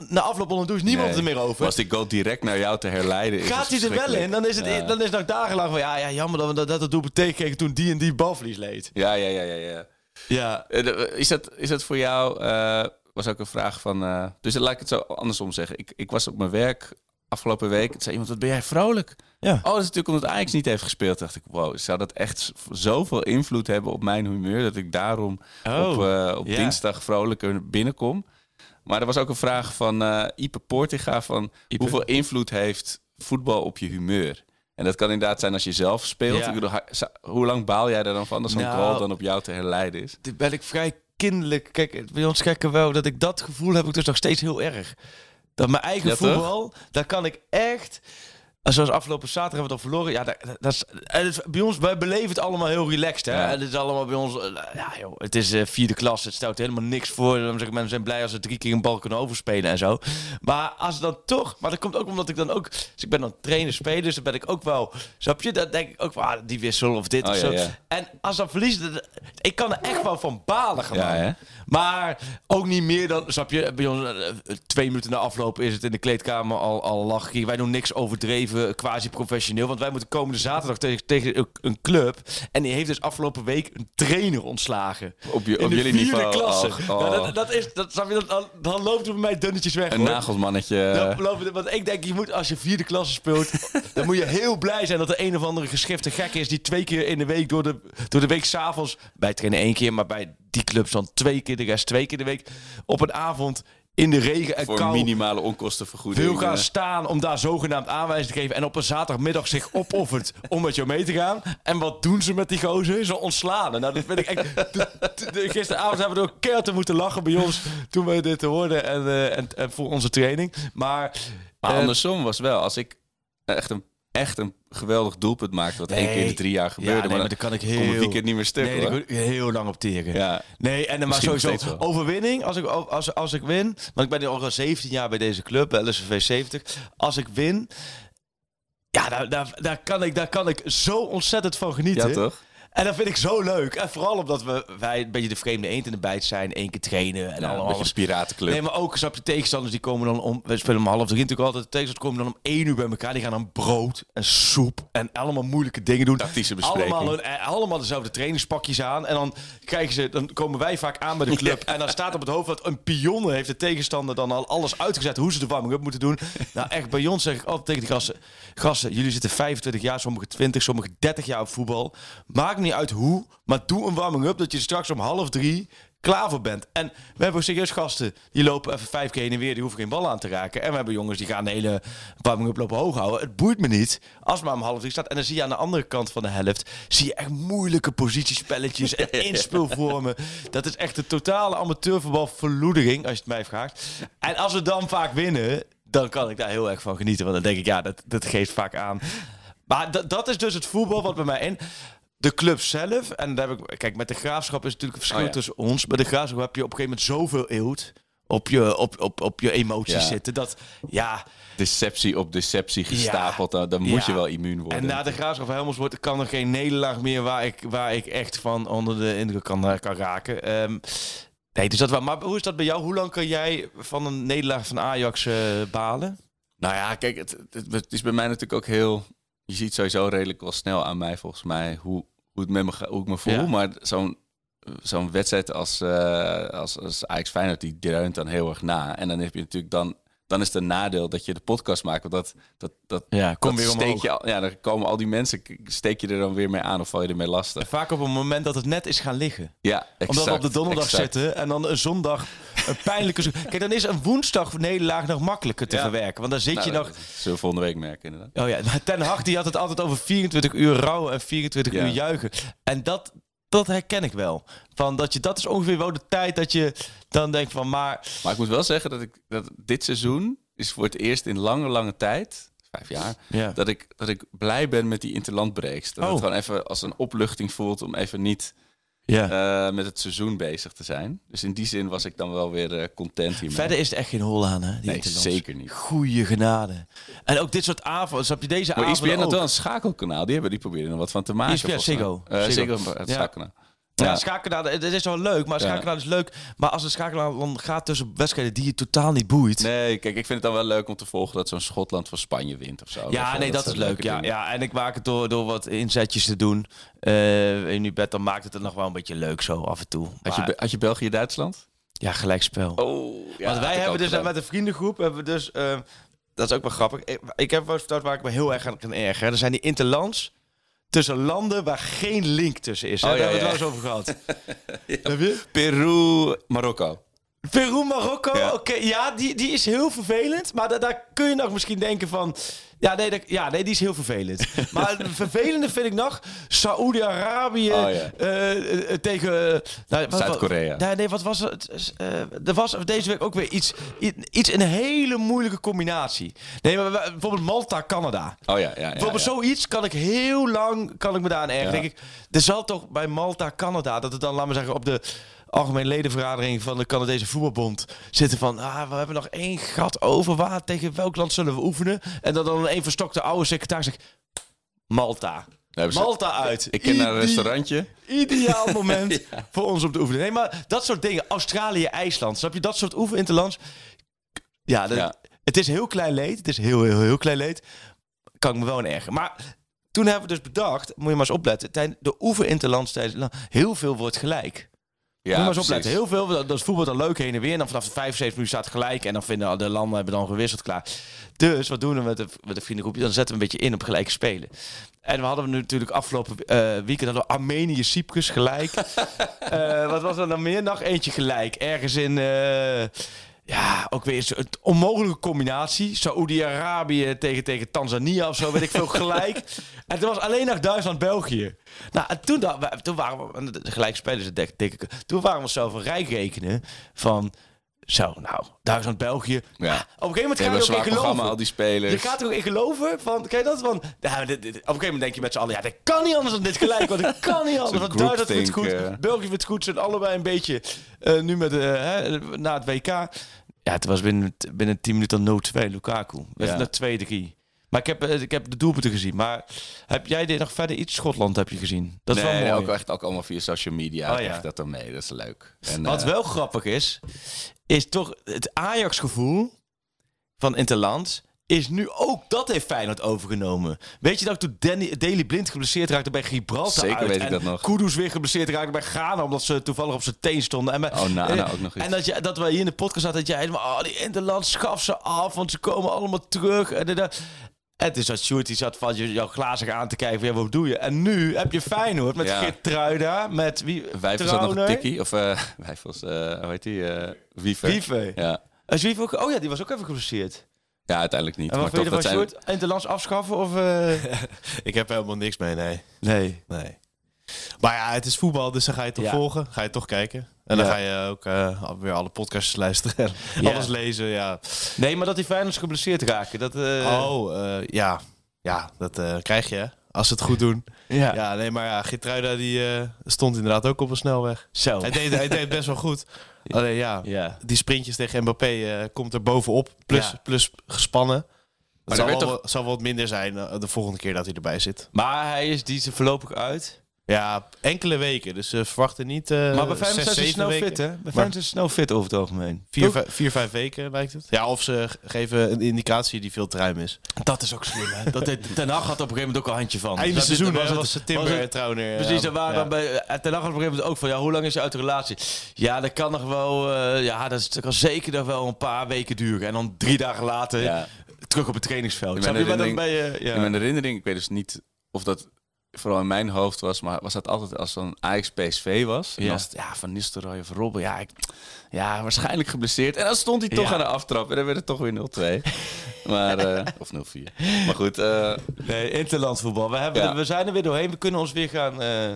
S7: na afloop onder de douche niemand
S6: Nee.
S7: er meer over.
S6: Als die goal direct naar jou te herleiden is.
S7: Gaat hij er wel in, dan is het,
S6: Ja.
S7: dan is het nog dagenlang van... Ja, ja jammer dat we dat, dat het doelpunt tegenkregen toen die en die balverlies leed.
S6: Ja, ja, ja, ja. ja.
S7: Ja.
S6: Eh, de- Is dat, is dat voor jou, was ook een vraag van... dus laat ik het zo andersom zeggen. Ik, ik was op mijn werk afgelopen week. Zei iemand, wat ben jij vrolijk?
S7: Ja.
S6: Oh, dat is natuurlijk omdat Ajax niet heeft gespeeld. dacht ik, wow, zou dat echt zoveel invloed hebben op mijn humeur... dat ik daarom
S7: Oh,
S6: op, eh, op dinsdag vrolijker binnenkom? Maar er was ook een vraag van eh Ipe Poortiga van...
S7: Ipe.
S6: hoeveel invloed heeft voetbal op je humeur? En dat kan inderdaad zijn als je zelf speelt.
S7: Ja.
S6: Ik bedoel, hoe lang baal jij er dan van als zo'n
S7: Nou,
S6: goal dan op jou te herleiden is?
S7: Dit ben ik vrij kinderlijk. Kijk, bij ons kijken wel dat ik dat gevoel heb ik dus nog steeds heel erg. Dat mijn eigen voetbal, daar kan ik echt... Zoals afgelopen zaterdag hebben we het al verloren. Ja, dat, dat is, het bij ons, wij beleven het allemaal heel relaxed. Hè?
S6: Ja.
S7: Het is allemaal bij ons... eh, Ja, joh, het is eh, vierde klas. Het stelt helemaal niks voor. Mensen zijn blij als ze drie keer een bal kunnen overspelen en zo. Maar als dan toch... Maar dat komt ook omdat ik dan ook... Dus ik ben dan trainer speler, dus dan ben ik ook wel... Snap je? Dan denk ik ook van, ah, die wissel of dit
S6: Oh,
S7: of
S6: ja,
S7: zo.
S6: ja.
S7: En als dan verliezen... Ik kan er echt wel van balen
S6: hè?
S7: Maar ook niet meer dan, snap je, bij ons eh, twee minuten na afloop is het in de kleedkamer al, al lachen. Wij doen niks overdreven, quasi professioneel. Want wij moeten komende zaterdag tegen, tegen een- club. En die heeft dus afgelopen week een trainer ontslagen.
S6: Op, je, op jullie
S7: vierde
S6: niveau.
S7: klasse.
S6: Oh,
S7: Nou,
S6: oh.
S7: dat, dat is, dat, je, dat, dan, dan loopt het bij mij dunnetjes weg.
S6: een
S7: hoor. de- want ik denk, je moet als je vierde klasse speelt, dan moet je heel blij zijn dat er een of andere geschifte gek is die twee keer in de week door de, door de week s'avonds, bij trainen één keer, maar bij die clubs dan twee keer, de rest twee keer de week, op een avond in de regen en
S6: voor
S7: kou
S6: minimale onkostenvergoeding.
S7: wil gaan
S6: eh.
S7: staan om daar zogenaamd aanwijzing te geven en op een zaterdagmiddag zich opoffert om met jou mee te gaan. En wat doen ze met die gozer? Ze ontslaan. Nou, dat vind ik echt... gisteravond hebben we ook keihard te moeten lachen bij ons toen we dit hoorden en, eh, en, en voor onze training. Maar...
S6: Maar
S7: eh,
S6: andersom was wel, als ik echt een, echt een geweldig doelpunt maakte, wat één keer in de drie jaar gebeurde,
S7: Ja, nee,
S6: maar,
S7: maar
S6: dan
S7: dan kan ik
S6: kom
S7: heel...
S6: weekend niet meer stuk.
S7: Nee,
S6: hoor.
S7: heel lang op teren.
S6: Ja.
S7: Nee, en dan maar sowieso overwinning. Als ik, als, als ik win, want ik ben nu al 17 jaar bij deze club, LSV 70. Als ik win, ja, daar, daar, daar, kan ik, daar kan ik zo ontzettend van genieten.
S6: ja, toch?
S7: En dat vind ik zo leuk. En vooral omdat we, wij een beetje de vreemde eend in de bijt zijn. één keer trainen en
S6: Ja,
S7: allemaal
S6: een beetje piratenclub.
S7: Nee, maar ook snap je, tegenstanders die komen dan om. We spelen om half drie natuurlijk altijd. De tegenstanders komen dan om één uur bij elkaar. Die gaan dan brood en soep en allemaal moeilijke dingen doen.
S6: Tactische bespreking.
S7: Allemaal, een- eh, allemaal dezelfde trainingspakjes aan. En dan krijgen ze, dan komen wij vaak aan bij de club. En dan staat op het hoofd dat een pion heeft de tegenstander dan al alles uitgezet hoe ze de warming up moeten doen. Nou, echt bij ons zeg ik altijd tegen die gasten: gasten, jullie zitten 25 jaar, sommigen 20, sommigen 30 jaar op voetbal. Maakt niet uit hoe, maar doe een warming up dat je straks om half drie klaar voor bent. En we hebben ook serieus gasten die lopen even vijf keer heen en weer, die hoeven geen bal aan te raken. En we hebben jongens die gaan de hele warming up lopen hoog houden. Het boeit me niet als maar om half drie staat. En dan zie je aan de andere kant van de helft, zie je echt moeilijke positiespelletjes en inspeelvormen. Dat is echt de totale amateurvoetbal verloedering, als je het mij vraagt. En als we dan vaak winnen, dan kan ik daar heel erg van genieten. Want dan denk ik, ja, dat, dat geeft vaak aan. Maar dat- dat is dus het voetbal wat bij mij in. De club zelf. En daar heb ik, kijk, met de graafschap is natuurlijk een verschil
S6: Oh ja.
S7: tussen ons. Bij de graafschap heb je op een gegeven moment zoveel eeuwd op je, op, op, op je emoties
S6: Ja.
S7: zitten. Dat, ja,
S6: Deceptie op deceptie gestapeld. Dan, dan moet
S7: Ja.
S6: je wel immuun worden.
S7: en na de graafschap Helmond wordt kan er geen nederlaag meer waar ik, waar ik echt van onder de indruk kan, eh, kan raken. Ehm, nee, dus dat wel. Maar hoe is dat bij jou? Hoe lang kan jij van een nederlaag van Ajax eh, balen?
S6: Nou ja, kijk, het, het, het is bij mij natuurlijk ook heel... Je ziet sowieso redelijk wel snel aan mij, volgens mij, hoe, hoe, het met me, hoe ik me voel.
S7: Ja.
S6: Maar zo'n zo'n wedstrijd als, eh als, als Ajax Feyenoord, die dreunt dan heel erg na. En dan heb je natuurlijk dan... Dan is het een nadeel dat je de podcast maakt. Want dat, dat, dat,
S7: Ja, kom
S6: dat
S7: weer
S6: steek je al, Ja, dan komen al die mensen, steek je er dan weer mee aan of val je ermee lastig.
S7: Vaak op een moment dat het net is gaan liggen.
S6: Ja, exact,
S7: Omdat we op de donderdag
S6: exact.
S7: zitten en dan een zondag een pijnlijke... Kijk, dan is een woensdag nederlaag nog makkelijker te
S6: Ja.
S7: verwerken. Want dan zit
S6: Nou,
S7: je nog...
S6: zullen we volgende week merken, inderdaad.
S7: Oh ja, maar Ten Hag die had het altijd over 24 uur rouwen en 24
S6: Ja.
S7: uur juichen. En dat, dat herken ik wel. Van dat, je, dat is ongeveer wel de tijd dat je dan denkt van... Maar
S6: Maar ik moet wel zeggen dat ik dat dit seizoen is voor het eerst in lange, lange tijd, vijf jaar,
S7: Ja.
S6: dat, ik, dat ik blij ben met die interlandbreaks. Dat
S7: Oh.
S6: het gewoon even als een opluchting voelt om even niet
S7: ja.
S6: eh, met het seizoen bezig te zijn. Dus in die zin was ik dan wel weer eh, content hiermee.
S7: Verder is er echt geen hol aan, hè? Die
S6: nee, zeker niet.
S7: Goeie genade. En ook dit soort avonden. Snap je deze
S6: Maar ESPN had wel een schakelkanaal. Die hebben die proberen er wat van te maken.
S7: ESPN. Ziggo. Ziggo.
S6: Ziggo, het
S7: Ja.
S6: schakelkanaal.
S7: Ja,
S6: Ja.
S7: schakelaar, het is wel leuk, maar
S6: Ja.
S7: schakelaar is leuk. Maar als een schakelaar dan gaat tussen wedstrijden die je totaal niet boeit.
S6: Nee, kijk, ik vind het dan wel leuk om te volgen dat zo'n Schotland van Spanje wint of zo.
S7: Ja,
S6: je,
S7: nee, dat, is leuk. Ja, ja, en ik maak het door, door wat inzetjes te doen. In nu bed, dan maakt het het nog wel een beetje leuk zo af en toe.
S6: Had je,
S7: Maar-
S6: had je België-Duitsland?
S7: ja, gelijkspel.
S6: Oh, ja,
S7: Want wij hebben dus
S6: gedaan.
S7: met een vriendengroep, hebben we dus, eh, dat is ook wel grappig. Ik, ik heb wel verteld waar ik me heel erg aan kan ergeren. Er zijn die interlands tussen landen waar geen link tussen is. hè.
S6: Oh,
S7: Daar
S6: ja,
S7: hebben we het wel eens over gehad. Heb je?
S6: Peru, Marokko.
S7: Peru, Marokko,
S6: Ja.
S7: oké, ja, die, die is heel vervelend. Maar da- daar kun je nog misschien denken van... Ja nee, dat- ja, nee, die is heel vervelend. maar het vervelende vind ik nog... Saoedi-Arabië
S6: Oh,
S7: eh, eh, tegen... nou,
S6: Zuid-Korea.
S7: Nee, nee, wat was het? Eh, er was deze week ook weer iets, iets een hele moeilijke combinatie. Nee, maar bijvoorbeeld Malta-Canada.
S6: Oh ja, ja, ja.
S7: Bijvoorbeeld
S6: ja.
S7: zoiets kan ik heel lang kan ik me daar aan ergeren. Denk ik, er zal toch bij Malta, Canada, dat het dan, laten we zeggen, op de algemene ledenvergadering van de Canadese voetbalbond zitten van, ah, we hebben nog één gat over. Waar tegen welk land zullen we oefenen? En dat dan een verstokte oude secretaris zegt, Malta. Malta uit.
S6: Ik ken naar een restaurantje.
S7: Ideaal moment voor ons om te oefenen. Nee, maar dat soort dingen. Australië, IJsland. Snap je? Dat soort oefeninterlands. Ja, dat-
S6: Ja.
S7: het is heel klein leed. Het is heel, heel, heel klein leed. Kan ik me wel in ergeren. Maar toen hebben we dus bedacht, moet je maar eens opletten. Tijdens de oefeninterlands tijdens heel veel wordt gelijk.
S6: Ja,
S7: moet maar eens opletten. Heel veel, dat, dat is voetbal dan leuk heen en weer. En dan vanaf de 75 minuten staat het gelijk. En dan vinden de landen hebben dan gewisseld klaar. Dus wat doen we met de, met de vriendengroepje? Dan zetten we een beetje in op gelijke spelen. En we hadden nu natuurlijk afgelopen eh, weekend hadden we Armenië, Cyprus gelijk. Eh, wat was er dan meer? Nog eentje gelijk. Ergens in... eh, ja, ook weer een onmogelijke combinatie. Saoedi-Arabië tegen, tegen Tanzania of zo, weet ik veel, gelijk. en toen was alleen nog Duitsland-België. Nou, en toen, toen waren we, gelijk spelers, het denk ik, toen waren we onszelf een rijk rekenen van... Zo, nou, Duitsland-België.
S6: Ja.
S7: Ja. Op een gegeven moment ga je ook in geloven.
S6: al die spelers.
S7: Je gaat er ook in geloven van, kijk dat van, dit, dit- op een gegeven moment denk je met z'n allen, ja, dat kan niet anders dan dit gelijk, want dat kan niet anders. Want Duitsland vindt het goed. België vindt het goed, ze zijn allebei een beetje eh, nu met, hè, na het WK. Ja, het was binnen, binnen 10 minuten 0-2, Lukaku.
S6: Ja.
S7: naar 2-3. Maar ik heb, eh, ik heb de doelpunten gezien. Maar heb jij dit nog verder iets? Schotland heb je gezien. Dat is
S6: nee,
S7: wel mooi.
S6: ook echt ook allemaal via social media.
S7: Oh, ja.
S6: dat dan mee. Dat is leuk. En,
S7: Wat
S6: eh,
S7: wel grappig is, is toch het Ajax-gevoel van Interland. Is nu ook dat heeft Feyenoord overgenomen. Weet je dat toen Danny, Daley Blind geblesseerd raakte bij Gibraltar
S6: Zeker
S7: uit
S6: weet ik dat nog.
S7: Kudus weer geblesseerd raakte bij Ghana omdat ze toevallig op zijn teen stonden. En, bij-
S6: Oh, Nana
S7: eh,
S6: ook nog iets.
S7: En dat, je, dat wij hier in de podcast zaten dat jij helemaal, oh, die Interland schaf ze af, want ze komen allemaal terug. En, en, en. En het is dat Sjoerd die zat van je- jou glazig aan te kijken van, ja, wat doe je? En nu heb je Feyenoord met
S6: Ja.
S7: Geert Truida, met wie?
S6: Wijfels had nog een tikkie. Of uh, Wijfels, eh hoe heet die? eh Wiever.
S7: Wiever.
S6: Ja.
S7: En Zwief ook, oh ja, die was ook even geblesseerd.
S6: ja, uiteindelijk niet.
S7: En wat
S6: maar
S7: vind je
S6: toch,
S7: ervan,
S6: dat zijn...
S7: Sjoerd? Interlands afschaffen of... eh,
S8: Ik heb helemaal niks mee, nee.
S7: Nee.
S8: nee. Maar ja, het is voetbal, dus dan ga je het toch
S7: Ja.
S8: volgen. Ga je toch kijken. En dan
S7: Ja.
S8: ga je ook eh, weer alle podcasts luisteren. Alles lezen, ja.
S7: Nee, maar dat die Feyenoords geblesseerd raken, dat... eh,
S8: oh, eh, ja. Ja, dat krijg je. als ze het goed doen.
S7: Ja.
S8: Ja, nee, maar ja, Geertruida die stond inderdaad ook op een snelweg.
S7: Zo.
S8: Hij deed, hij deed best wel goed. Alleen ja,
S7: Ja.
S8: die sprintjes tegen Mbappé komt er bovenop. Plus,
S7: Ja.
S8: plus gespannen.
S6: Maar
S8: Het zal, wel, zal wel wat minder zijn de volgende keer dat hij erbij zit.
S7: Maar hij is die is voorlopig uit.
S8: Ja, enkele weken. Dus ze verwachten niet eh
S7: maar bij Feyenoord
S8: zes,
S7: zijn ze
S8: zeven
S7: snel
S8: weken.
S7: fit, hè? Bij Feyenoord is ze snel fit over het algemeen.
S8: Vier,
S7: Toch?
S8: vij- vier, vijf weken lijkt het. Ja, of ze geven een indicatie die veel te ruim is.
S7: Dat is ook slim, hè? Dat deed, Ten Hag had op een gegeven moment ook al een handje van.
S8: Einde
S7: Dat-
S8: seizoen was,
S7: het-
S8: was het Timber
S7: was het-
S8: en Trauner.
S7: Precies,
S8: ja,
S7: en waren
S8: ja.
S7: dan bij eh, Ten Hag had op een gegeven moment ook van, ja, hoe lang is je uit de relatie? Ja, dat kan nog wel, eh, ja, dat, is, dat kan zeker nog wel een paar weken duren. En dan drie dagen later
S6: Ja.
S7: terug op het trainingsveld.
S6: In mijn herinnering-
S7: bij je, ja.
S6: In mijn herinnering, ik weet dus niet of dat vooral in mijn hoofd was, maar was dat altijd als zo'n Ajax PSV was. En
S7: Ja.
S6: het, ja, Van Nistelrooy of Robben, ja, ik, ja, waarschijnlijk geblesseerd. En dan stond hij toch
S7: Ja.
S6: aan de aftrap en dan werd het toch weer 0-2. maar, eh, of 0-4. Maar goed, eh,
S7: Nee, interlandvoetbal. We, hebben,
S6: Ja.
S7: we zijn er weer doorheen. We kunnen ons weer gaan, eh,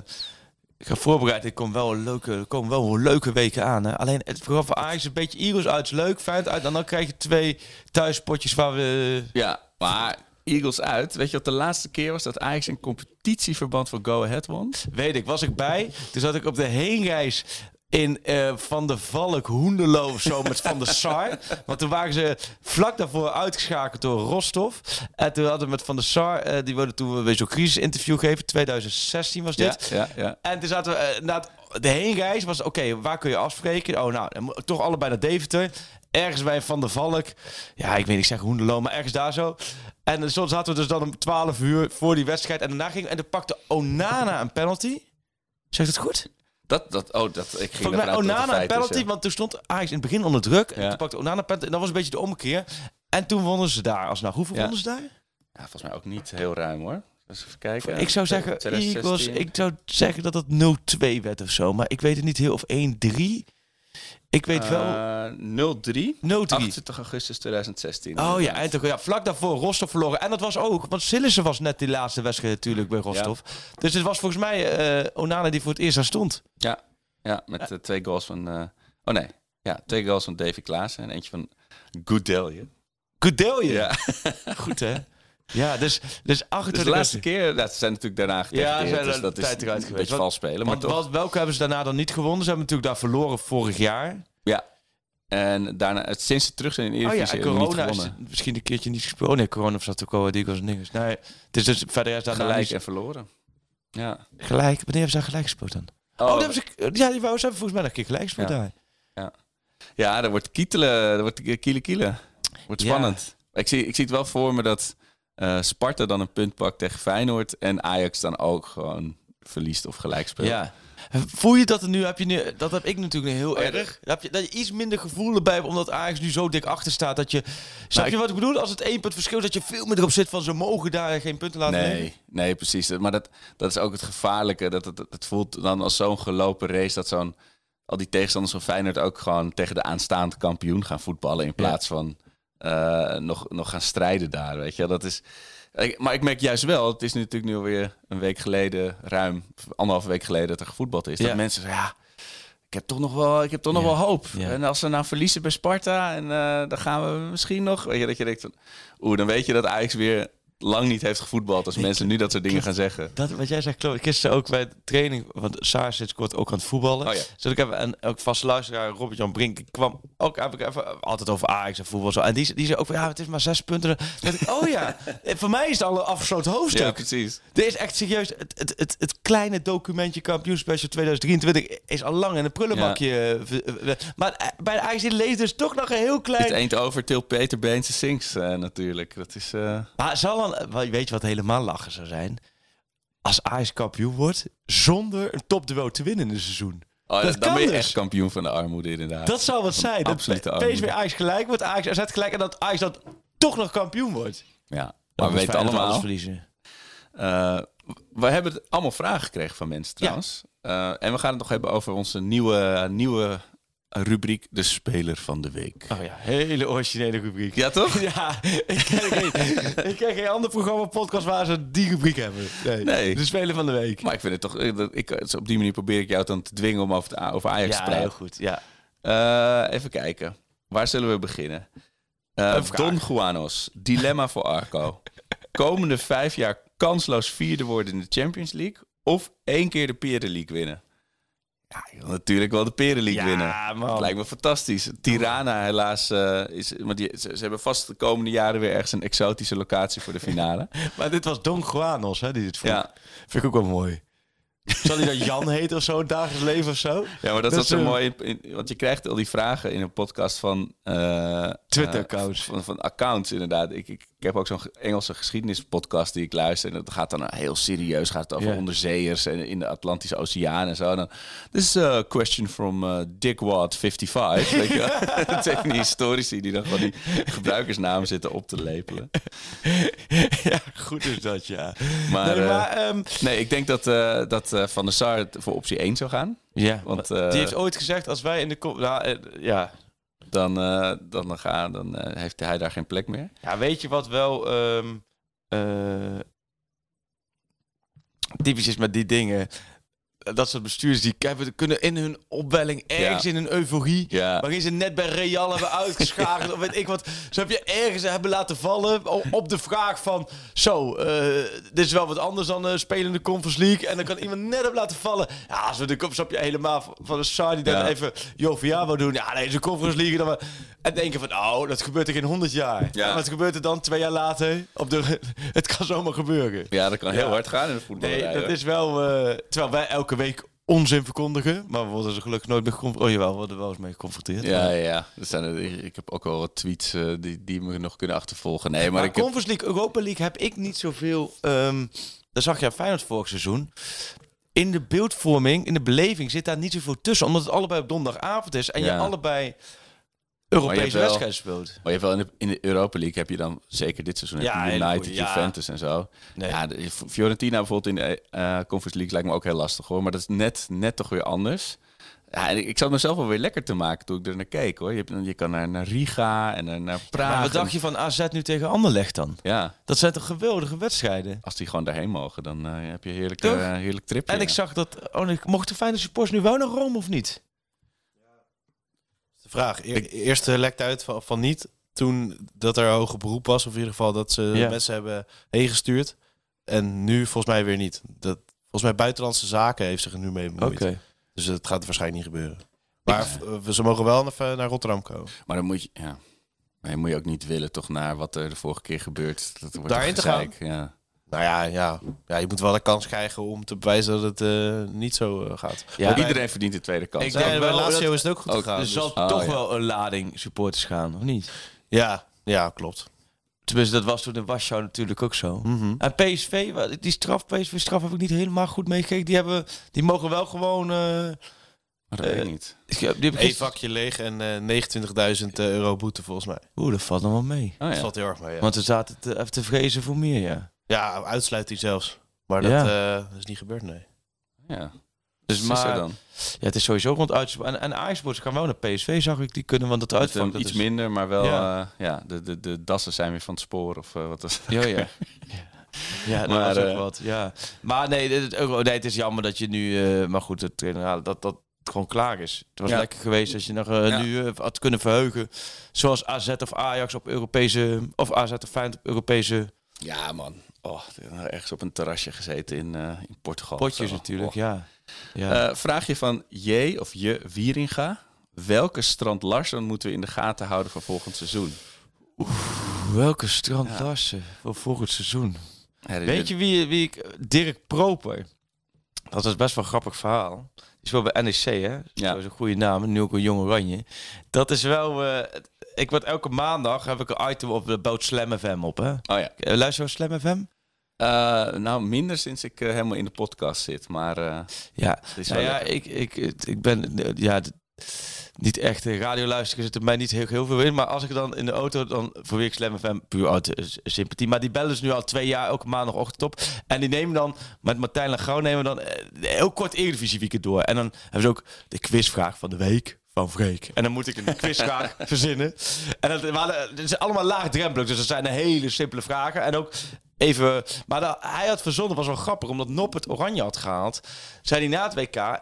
S7: gaan voorbereiden. Er komen wel een leuke, er komen wel een leuke weken aan. Hè. Alleen het vooral voor Ajax een beetje Eagles uit is leuk, fijn uit. En dan krijg je twee thuispotjes waar we...
S6: ja, maar Eagles uit. Weet je wat de laatste keer was dat Ajax een competitieverband voor Go Ahead won?
S7: Weet ik, was ik bij. Toen zat ik op de heenreis in eh, Van de Valk, Hoenderloo of zo met Van der Sar. Want toen waren ze vlak daarvoor uitgeschakeld door Rostov. En toen hadden we met Van der Sar, eh, die wilde toen weer zo'n crisisinterview geven. 2016 was dit.
S6: Ja, ja, ja.
S7: En toen zaten we eh, na het- de heenreis was oké, waar kun je afspreken? Oh, nou, dan moet- toch allebei naar Deventer. Ergens bij Van der Valk. Ja, ik weet niet, ik zeg Hoenderloo, maar ergens daar zo. En zo zaten we dus dan om 12 uur voor die wedstrijd. En daarna ging en dan pakte Onana een penalty. Zeg ik het goed?
S6: Dat, dat, oh, dat, ik ging dat het
S7: Onana een
S6: is,
S7: penalty,
S6: ja.
S7: want toen stond Ajax in het begin onder druk. En
S6: Ja.
S7: toen pakte Onana een penalty. En dat was een beetje de omkeer. En toen wonnen ze daar alsnog. Hoeveel
S6: Ja.
S7: wonnen ze daar?
S6: Ja, volgens mij ook niet heel ruim hoor. Dus even kijken.
S7: ik zou zeggen,
S6: 2016.
S7: Eagles, ik zou zeggen dat het 0-2 werd of zo. Maar ik weet het niet heel. Of 1-3. Ik weet wel...
S6: Eh, 0-3.
S7: 0-3.
S6: 28 augustus 2016.
S7: Oh ja, en toch, ja, vlak daarvoor Rostov verloren. En dat was ook, want Sillissen was net die laatste wedstrijd natuurlijk bij Rostov. Dus het was volgens mij eh, Onana die voor het eerst daar stond.
S6: Ja, ja met eh, twee goals van... eh, oh nee, ja, twee goals van Davy Klaassen en eentje van Goudelje.
S7: Goedelje.
S6: Ja,
S7: Goed hè? Ja, dus, dus 28
S6: dus de laatste keer... Ja, ze zijn natuurlijk daarna
S7: Ja, ze zijn
S6: dus dat is
S7: tijd eruit
S6: een
S7: geweest.
S6: beetje vals spelen. Maar
S7: Want
S6: toch,
S7: wat, welke hebben ze daarna dan niet gewonnen? Ze hebben natuurlijk daar verloren vorig jaar.
S6: ja. En daarna, het- sinds ze terug zijn in de
S7: Oh ja,
S6: Eredivisie, we niet
S7: corona is misschien een keertje niet gespeeld. Oh nee, corona zat ook al die was niks. Nee, het is dus verder is daarna
S6: Gelijk
S7: niet-
S6: en verloren. Ja.
S7: gelijk. Wanneer hebben ze daar gelijk gespeeld dan? Oh,
S6: Oh,
S7: hebben ze, ja, die wou, ze hebben volgens mij nog een keer gelijk gespeeld
S6: Ja.
S7: daar.
S6: Ja, er wordt kietelen, er wordt kiele kiele. Wordt
S7: Ja.
S6: spannend. Ik, zie, ik zie het wel voor me dat eh, Sparta dan een punt pakt tegen Feyenoord en Ajax dan ook gewoon verliest of gelijk speelt.
S7: Ja. Voel je dat er nu, heb je nu, dat heb ik natuurlijk heel
S6: Oh
S7: erg. Heb je, dat je iets minder gevoel erbij hebt, omdat Ajax nu zo dik achter staat. Dat je, snap
S6: ik-
S7: je wat ik bedoel? Als het één punt verschil, dat je veel meer erop zit van ze mogen daar geen punten laten nemen.
S6: Nee, nee, precies. Maar dat, dat is ook het gevaarlijke. Dat het, het voelt dan als zo'n gelopen race dat zo'n al die tegenstanders van Feyenoord ook gewoon tegen de aanstaande kampioen gaan voetballen in plaats van eh, nog, nog gaan strijden daar. Weet je, dat is. ik- Maar ik merk juist wel, het is natuurlijk nu alweer een week geleden, ruim anderhalve week geleden dat er gevoetbald is.
S7: Ja.
S6: Dat mensen zeggen, ja, ik heb toch nog wel, ik heb toch nog
S7: Ja.
S6: wel hoop.
S7: Ja.
S6: En als ze nou verliezen bij Sparta en eh, dan gaan we misschien nog, weet je, dat je denkt oeh, dan weet je dat Ajax weer lang niet heeft gevoetbald als mensen nu dat soort dingen gaan zeggen.
S7: Dat, wat jij zegt, klopt. Gisteren ook bij de training, want Saar zit kort ook aan het voetballen.
S6: Oh ja.
S7: Dus ik heb een ook vast luisteraar, Robert-Jan Brink, kwam ook heb ik even, altijd over Ajax en voetbal. Zo. En die, die zei ook van, ja, het is maar zes punten. Dan ik, oh ja, voor mij is het al een afgesloten hoofdstuk.
S6: Ja, precies.
S7: Dit is echt serieus. Het, het, het, het kleine documentje kampioenspecial 2023 is al lang in een prullenbakje. Maar eh, bij de Ajax leest dus toch nog een heel
S6: Het
S7: klein...
S6: eend over til Peter Beense Sinks eh, natuurlijk. Dat is... eh,
S7: Maar zal wel, weet je wat helemaal lachen zou zijn? Als Ajax kampioen wordt zonder een topduel te winnen in het seizoen.
S6: Oh,
S7: Dat
S6: dan ben je
S7: dus.
S6: echt kampioen van de armoede inderdaad.
S7: Dat zou wat zijn. Dat
S6: armoede.
S7: PSV Ajax gelijk wordt, Ajax AZ gelijk en dat Ajax dan toch nog kampioen wordt.
S6: ja. Maar we weten allemaal...
S7: verliezen.
S6: eh, we hebben allemaal vragen gekregen van mensen trouwens. Eh, en we gaan het nog hebben over onze nieuwe, nieuwe rubriek De Speler van de Week.
S7: Oh ja, hele originele rubriek.
S6: Ja, toch?
S7: Ja, ik ken geen, ik ken geen ander programma podcast waar ze die rubriek hebben. Nee.
S6: Nee.
S7: De Speler van de Week.
S6: Maar ik vind het toch... Ik, op die manier probeer ik jou dan te dwingen om over, de- over Ajax te
S7: ja,
S6: praten.
S7: heel goed. Ja.
S6: Eh, even kijken. Waar zullen we beginnen? Eh. Don Juanos. Dilemma voor Arco. Komende vijf jaar kansloos vierde worden in de Champions League of één keer de Peren League winnen? Ja, wil natuurlijk wel de Peren League
S7: Ja,
S6: winnen.
S7: man.
S6: Dat lijkt me fantastisch. Tirana helaas is... Maar die, ze, ze hebben vast de komende jaren weer ergens een exotische locatie voor de finale.
S7: Maar dit was Don Juanos, hè, die dit vroeg.
S6: ja.
S7: Vind ik ook wel mooi. Zal hij dan Jan heten of zo, dagelijks leven of zo?
S6: ja, maar dat,
S7: Dat
S6: is zo
S7: is, eh,
S6: mooi. in- in- want je krijgt al die vragen in een podcast van... eh,
S7: Twitter-accounts.
S6: eh, van, van accounts, inderdaad. Ik, ik, ik heb ook zo'n Engelse geschiedenispodcast die ik luister. En dat gaat dan heel serieus. Gaat het over
S7: Ja.
S6: onderzeeërs en in de Atlantische Oceaan en zo. En dan, This is a question from uh, Dick Watt 55. weet je? Dat zijn die historici die dan gewoon die gebruikersnamen zitten op te lepelen.
S7: ja, goed is dat, ja.
S6: Maar,
S7: nee,
S6: eh,
S7: maar ehm,
S6: Nee, ik denk dat, eh, dat eh, Van der Sar voor optie 1 zou gaan.
S7: ja,
S6: Want,
S7: want
S6: eh,
S7: die heeft ooit gezegd, als wij in de... kom- Nou, eh, ja.
S6: Dan, eh, dan, dan, gaan, dan eh, heeft hij daar geen plek meer.
S7: ja, weet je wat wel... ehm eh, typisch is met die dingen... Dat soort bestuurders die kunnen in hun opwelling ergens
S6: Ja.
S7: in een euforie...
S6: Ja.
S7: Waarin ze net bij Real hebben uitgeschakeld. of weet ik wat. Ze heb je ergens hebben laten vallen. Op de vraag van. Zo, eh, dit is wel wat anders dan uh, spelen in de Conference League. En dan kan iemand net hebben laten vallen. Ja, als we de je helemaal van- de Saar die dan
S6: Ja.
S7: even doen. Ja, nee, de Conference League. Dan maar, en denken van, oh, dat gebeurt er in 100 jaar.
S6: Ja.
S7: Wat gebeurt er dan twee jaar later? Op de, het kan zomaar gebeuren.
S6: Ja, dat kan heel hard gaan in de voetbal.
S7: Nee, dat is wel... eh, terwijl wij elke week onzin verkondigen. Maar we worden er gelukkig nooit mee geconfronteerd. Oh jawel, we worden wel eens mee geconfronteerd.
S6: Ja, ja, ja. Er zijn er, ik heb ook al wat tweets eh, die, die me nog kunnen achtervolgen. Nee, maar,
S7: Maar
S6: ik heb-
S7: Conference League, Europa League heb ik niet zoveel... ehm dat zag je aan Feyenoord vorig seizoen. In de beeldvorming, in de beleving zit daar niet zoveel tussen. Omdat het allebei op donderdagavond is. En je allebei Europese wedstrijden speelt.
S6: Maar je hebt wel in de, in de Europa League heb je dan zeker dit seizoen
S7: Ja,
S6: heb je United,
S7: goeie, ja.
S6: Juventus en zo.
S7: Nee.
S6: Ja, de, Fiorentina bijvoorbeeld in de eh, Conference League lijkt me ook heel lastig hoor. Maar dat is net, net toch weer anders. Ja, ik, ik zat mezelf wel weer lekker te maken toen ik er naar keek hoor. Je, je kan naar, naar Riga en naar, Praag.
S7: Maar wat dacht je van AZ nu tegen Anderlecht dan?
S6: Ja,
S7: Dat zijn toch geweldige wedstrijden?
S6: als die gewoon daarheen mogen, dan eh, heb je heerlijk,
S7: Toch?
S6: eh, heerlijk tripje.
S7: En ik zag dat... Oh, nee, mochten Feyenoord supporters nu wel naar Rome of niet?
S8: De vraag. E eerst eh, lekte uit van, van niet. Toen dat er hoge beroep was. Of in ieder geval dat ze
S7: Ja.
S8: mensen hebben heen gestuurd. En nu volgens mij weer niet. Dat, volgens mij buitenlandse zaken heeft zich er nu mee bemoeid. Dus het gaat waarschijnlijk niet gebeuren. Maar v- ze mogen wel naar, naar Rotterdam komen.
S6: Maar dan moet je, ja. Maar je moet je ook niet willen toch naar wat er de vorige keer gebeurt. Dat wordt
S8: Daarin te
S6: gezeik, Ja.
S8: Nou ja, ja, ja, je moet wel de kans krijgen om te bewijzen dat het eh, niet zo eh, gaat.
S7: Ja,
S6: Maar iedereen verdient de tweede kans.
S7: Ik
S8: Ja,
S7: denk
S8: bij
S7: wel
S8: Lazio
S7: dat-
S8: is het ook goed
S6: ook-
S8: gegaan.
S7: Er
S8: dus-
S7: zal
S6: Oh,
S7: toch
S6: ja.
S7: wel een lading supporters gaan, of niet?
S8: ja, ja, klopt.
S7: Tenminste, dat was toen in Warschau natuurlijk ook zo.
S8: Mhm.
S7: En PSV, die straf, PSV straf heb ik niet helemaal goed meegekeken. Die, hebben, die mogen wel gewoon... eh,
S6: Maar dat weet ik niet.
S8: Eén vakje leeg en eh 29.000 euro boete volgens mij.
S7: Oeh, dat valt nog wel mee.
S6: Oh,
S8: Dat
S6: ja.
S8: valt heel erg mee. Ja,
S7: Want we zaten te, even te vrezen voor meer, ja.
S8: Ja uitsluiting zelfs. Maar dat
S7: Ja.
S8: eh, is niet gebeurd, nee.
S6: ja.
S7: Dus
S6: maar dan.
S7: ja, het is sowieso rond uit. En, en Ajax gaan wel naar PSV, zag ik. Die kunnen, want het
S6: eh,
S7: dat
S6: iets
S7: is-
S6: minder, maar wel.
S7: Ja.
S6: Ja, ja de, de, de dassen zijn weer van het spoor. Of eh, wat was
S7: Ja, ja. Ja, dat
S6: Maar,
S7: was ook
S6: eh,
S7: wat. Ja. Maar nee, het, het- nee, het is jammer dat je nu... eh, maar goed, het trainer, dat dat gewoon klaar is. Het was
S6: Ja.
S7: lekker geweest als je nog eh,
S6: Ja.
S7: nu eh, had kunnen verheugen. Zoals AZ of Ajax op Europese... Of AZ of Feyenoord op Europese
S6: Ja, man. Oh, ergens op een terrasje gezeten in, eh, in Portugal.
S7: potjes
S6: Zo.
S7: natuurlijk,
S6: Oh.
S7: ja. ja.
S6: Eh, vraag je van J of je Wieringa. Welke Strand Larsson moeten we in de gaten houden voor volgend seizoen?
S7: Welke strand
S6: ja.
S7: Larsen voor volgend seizoen?
S6: Ja,
S7: Weet je wie, wie ik... Dirk Proper. Dat is best wel een grappig verhaal. Die speelt bij NEC, hè?
S6: Ja.
S7: Dat is een goede naam. Nu ook een jong oranje. Dat is wel... eh, ik word elke maandag heb ik een item op de boot Slam FM op, hè?
S6: Oh ja.
S7: Eh, Luister je Slam FM?
S6: Eh, nou, minder sinds ik eh, helemaal in de podcast zit. Maar
S7: Ja. Nou ja, ik, ik, ik ben... Ja, niet echt radioluisteren zit er mij niet heel, heel veel in. Maar als ik dan in de auto, dan probeer ik Slam FM puur uit sympathie. Maar die bellen dus nu al twee jaar elke maandagochtend op. En die nemen dan, met Martijn Lagrouw nemen we dan heel kort Eredivisie weekend door. En dan hebben ze ook de quizvraag van de week van Freek. En dan moet ik een quizvraag verzinnen. En dat, maar, eh, het is allemaal laagdrempelig. Dus dat zijn hele simpele vragen. En ook even... Maar dat, hij had verzonnen, was wel grappig. Omdat Nop het oranje had gehaald. Zei hij na het WK...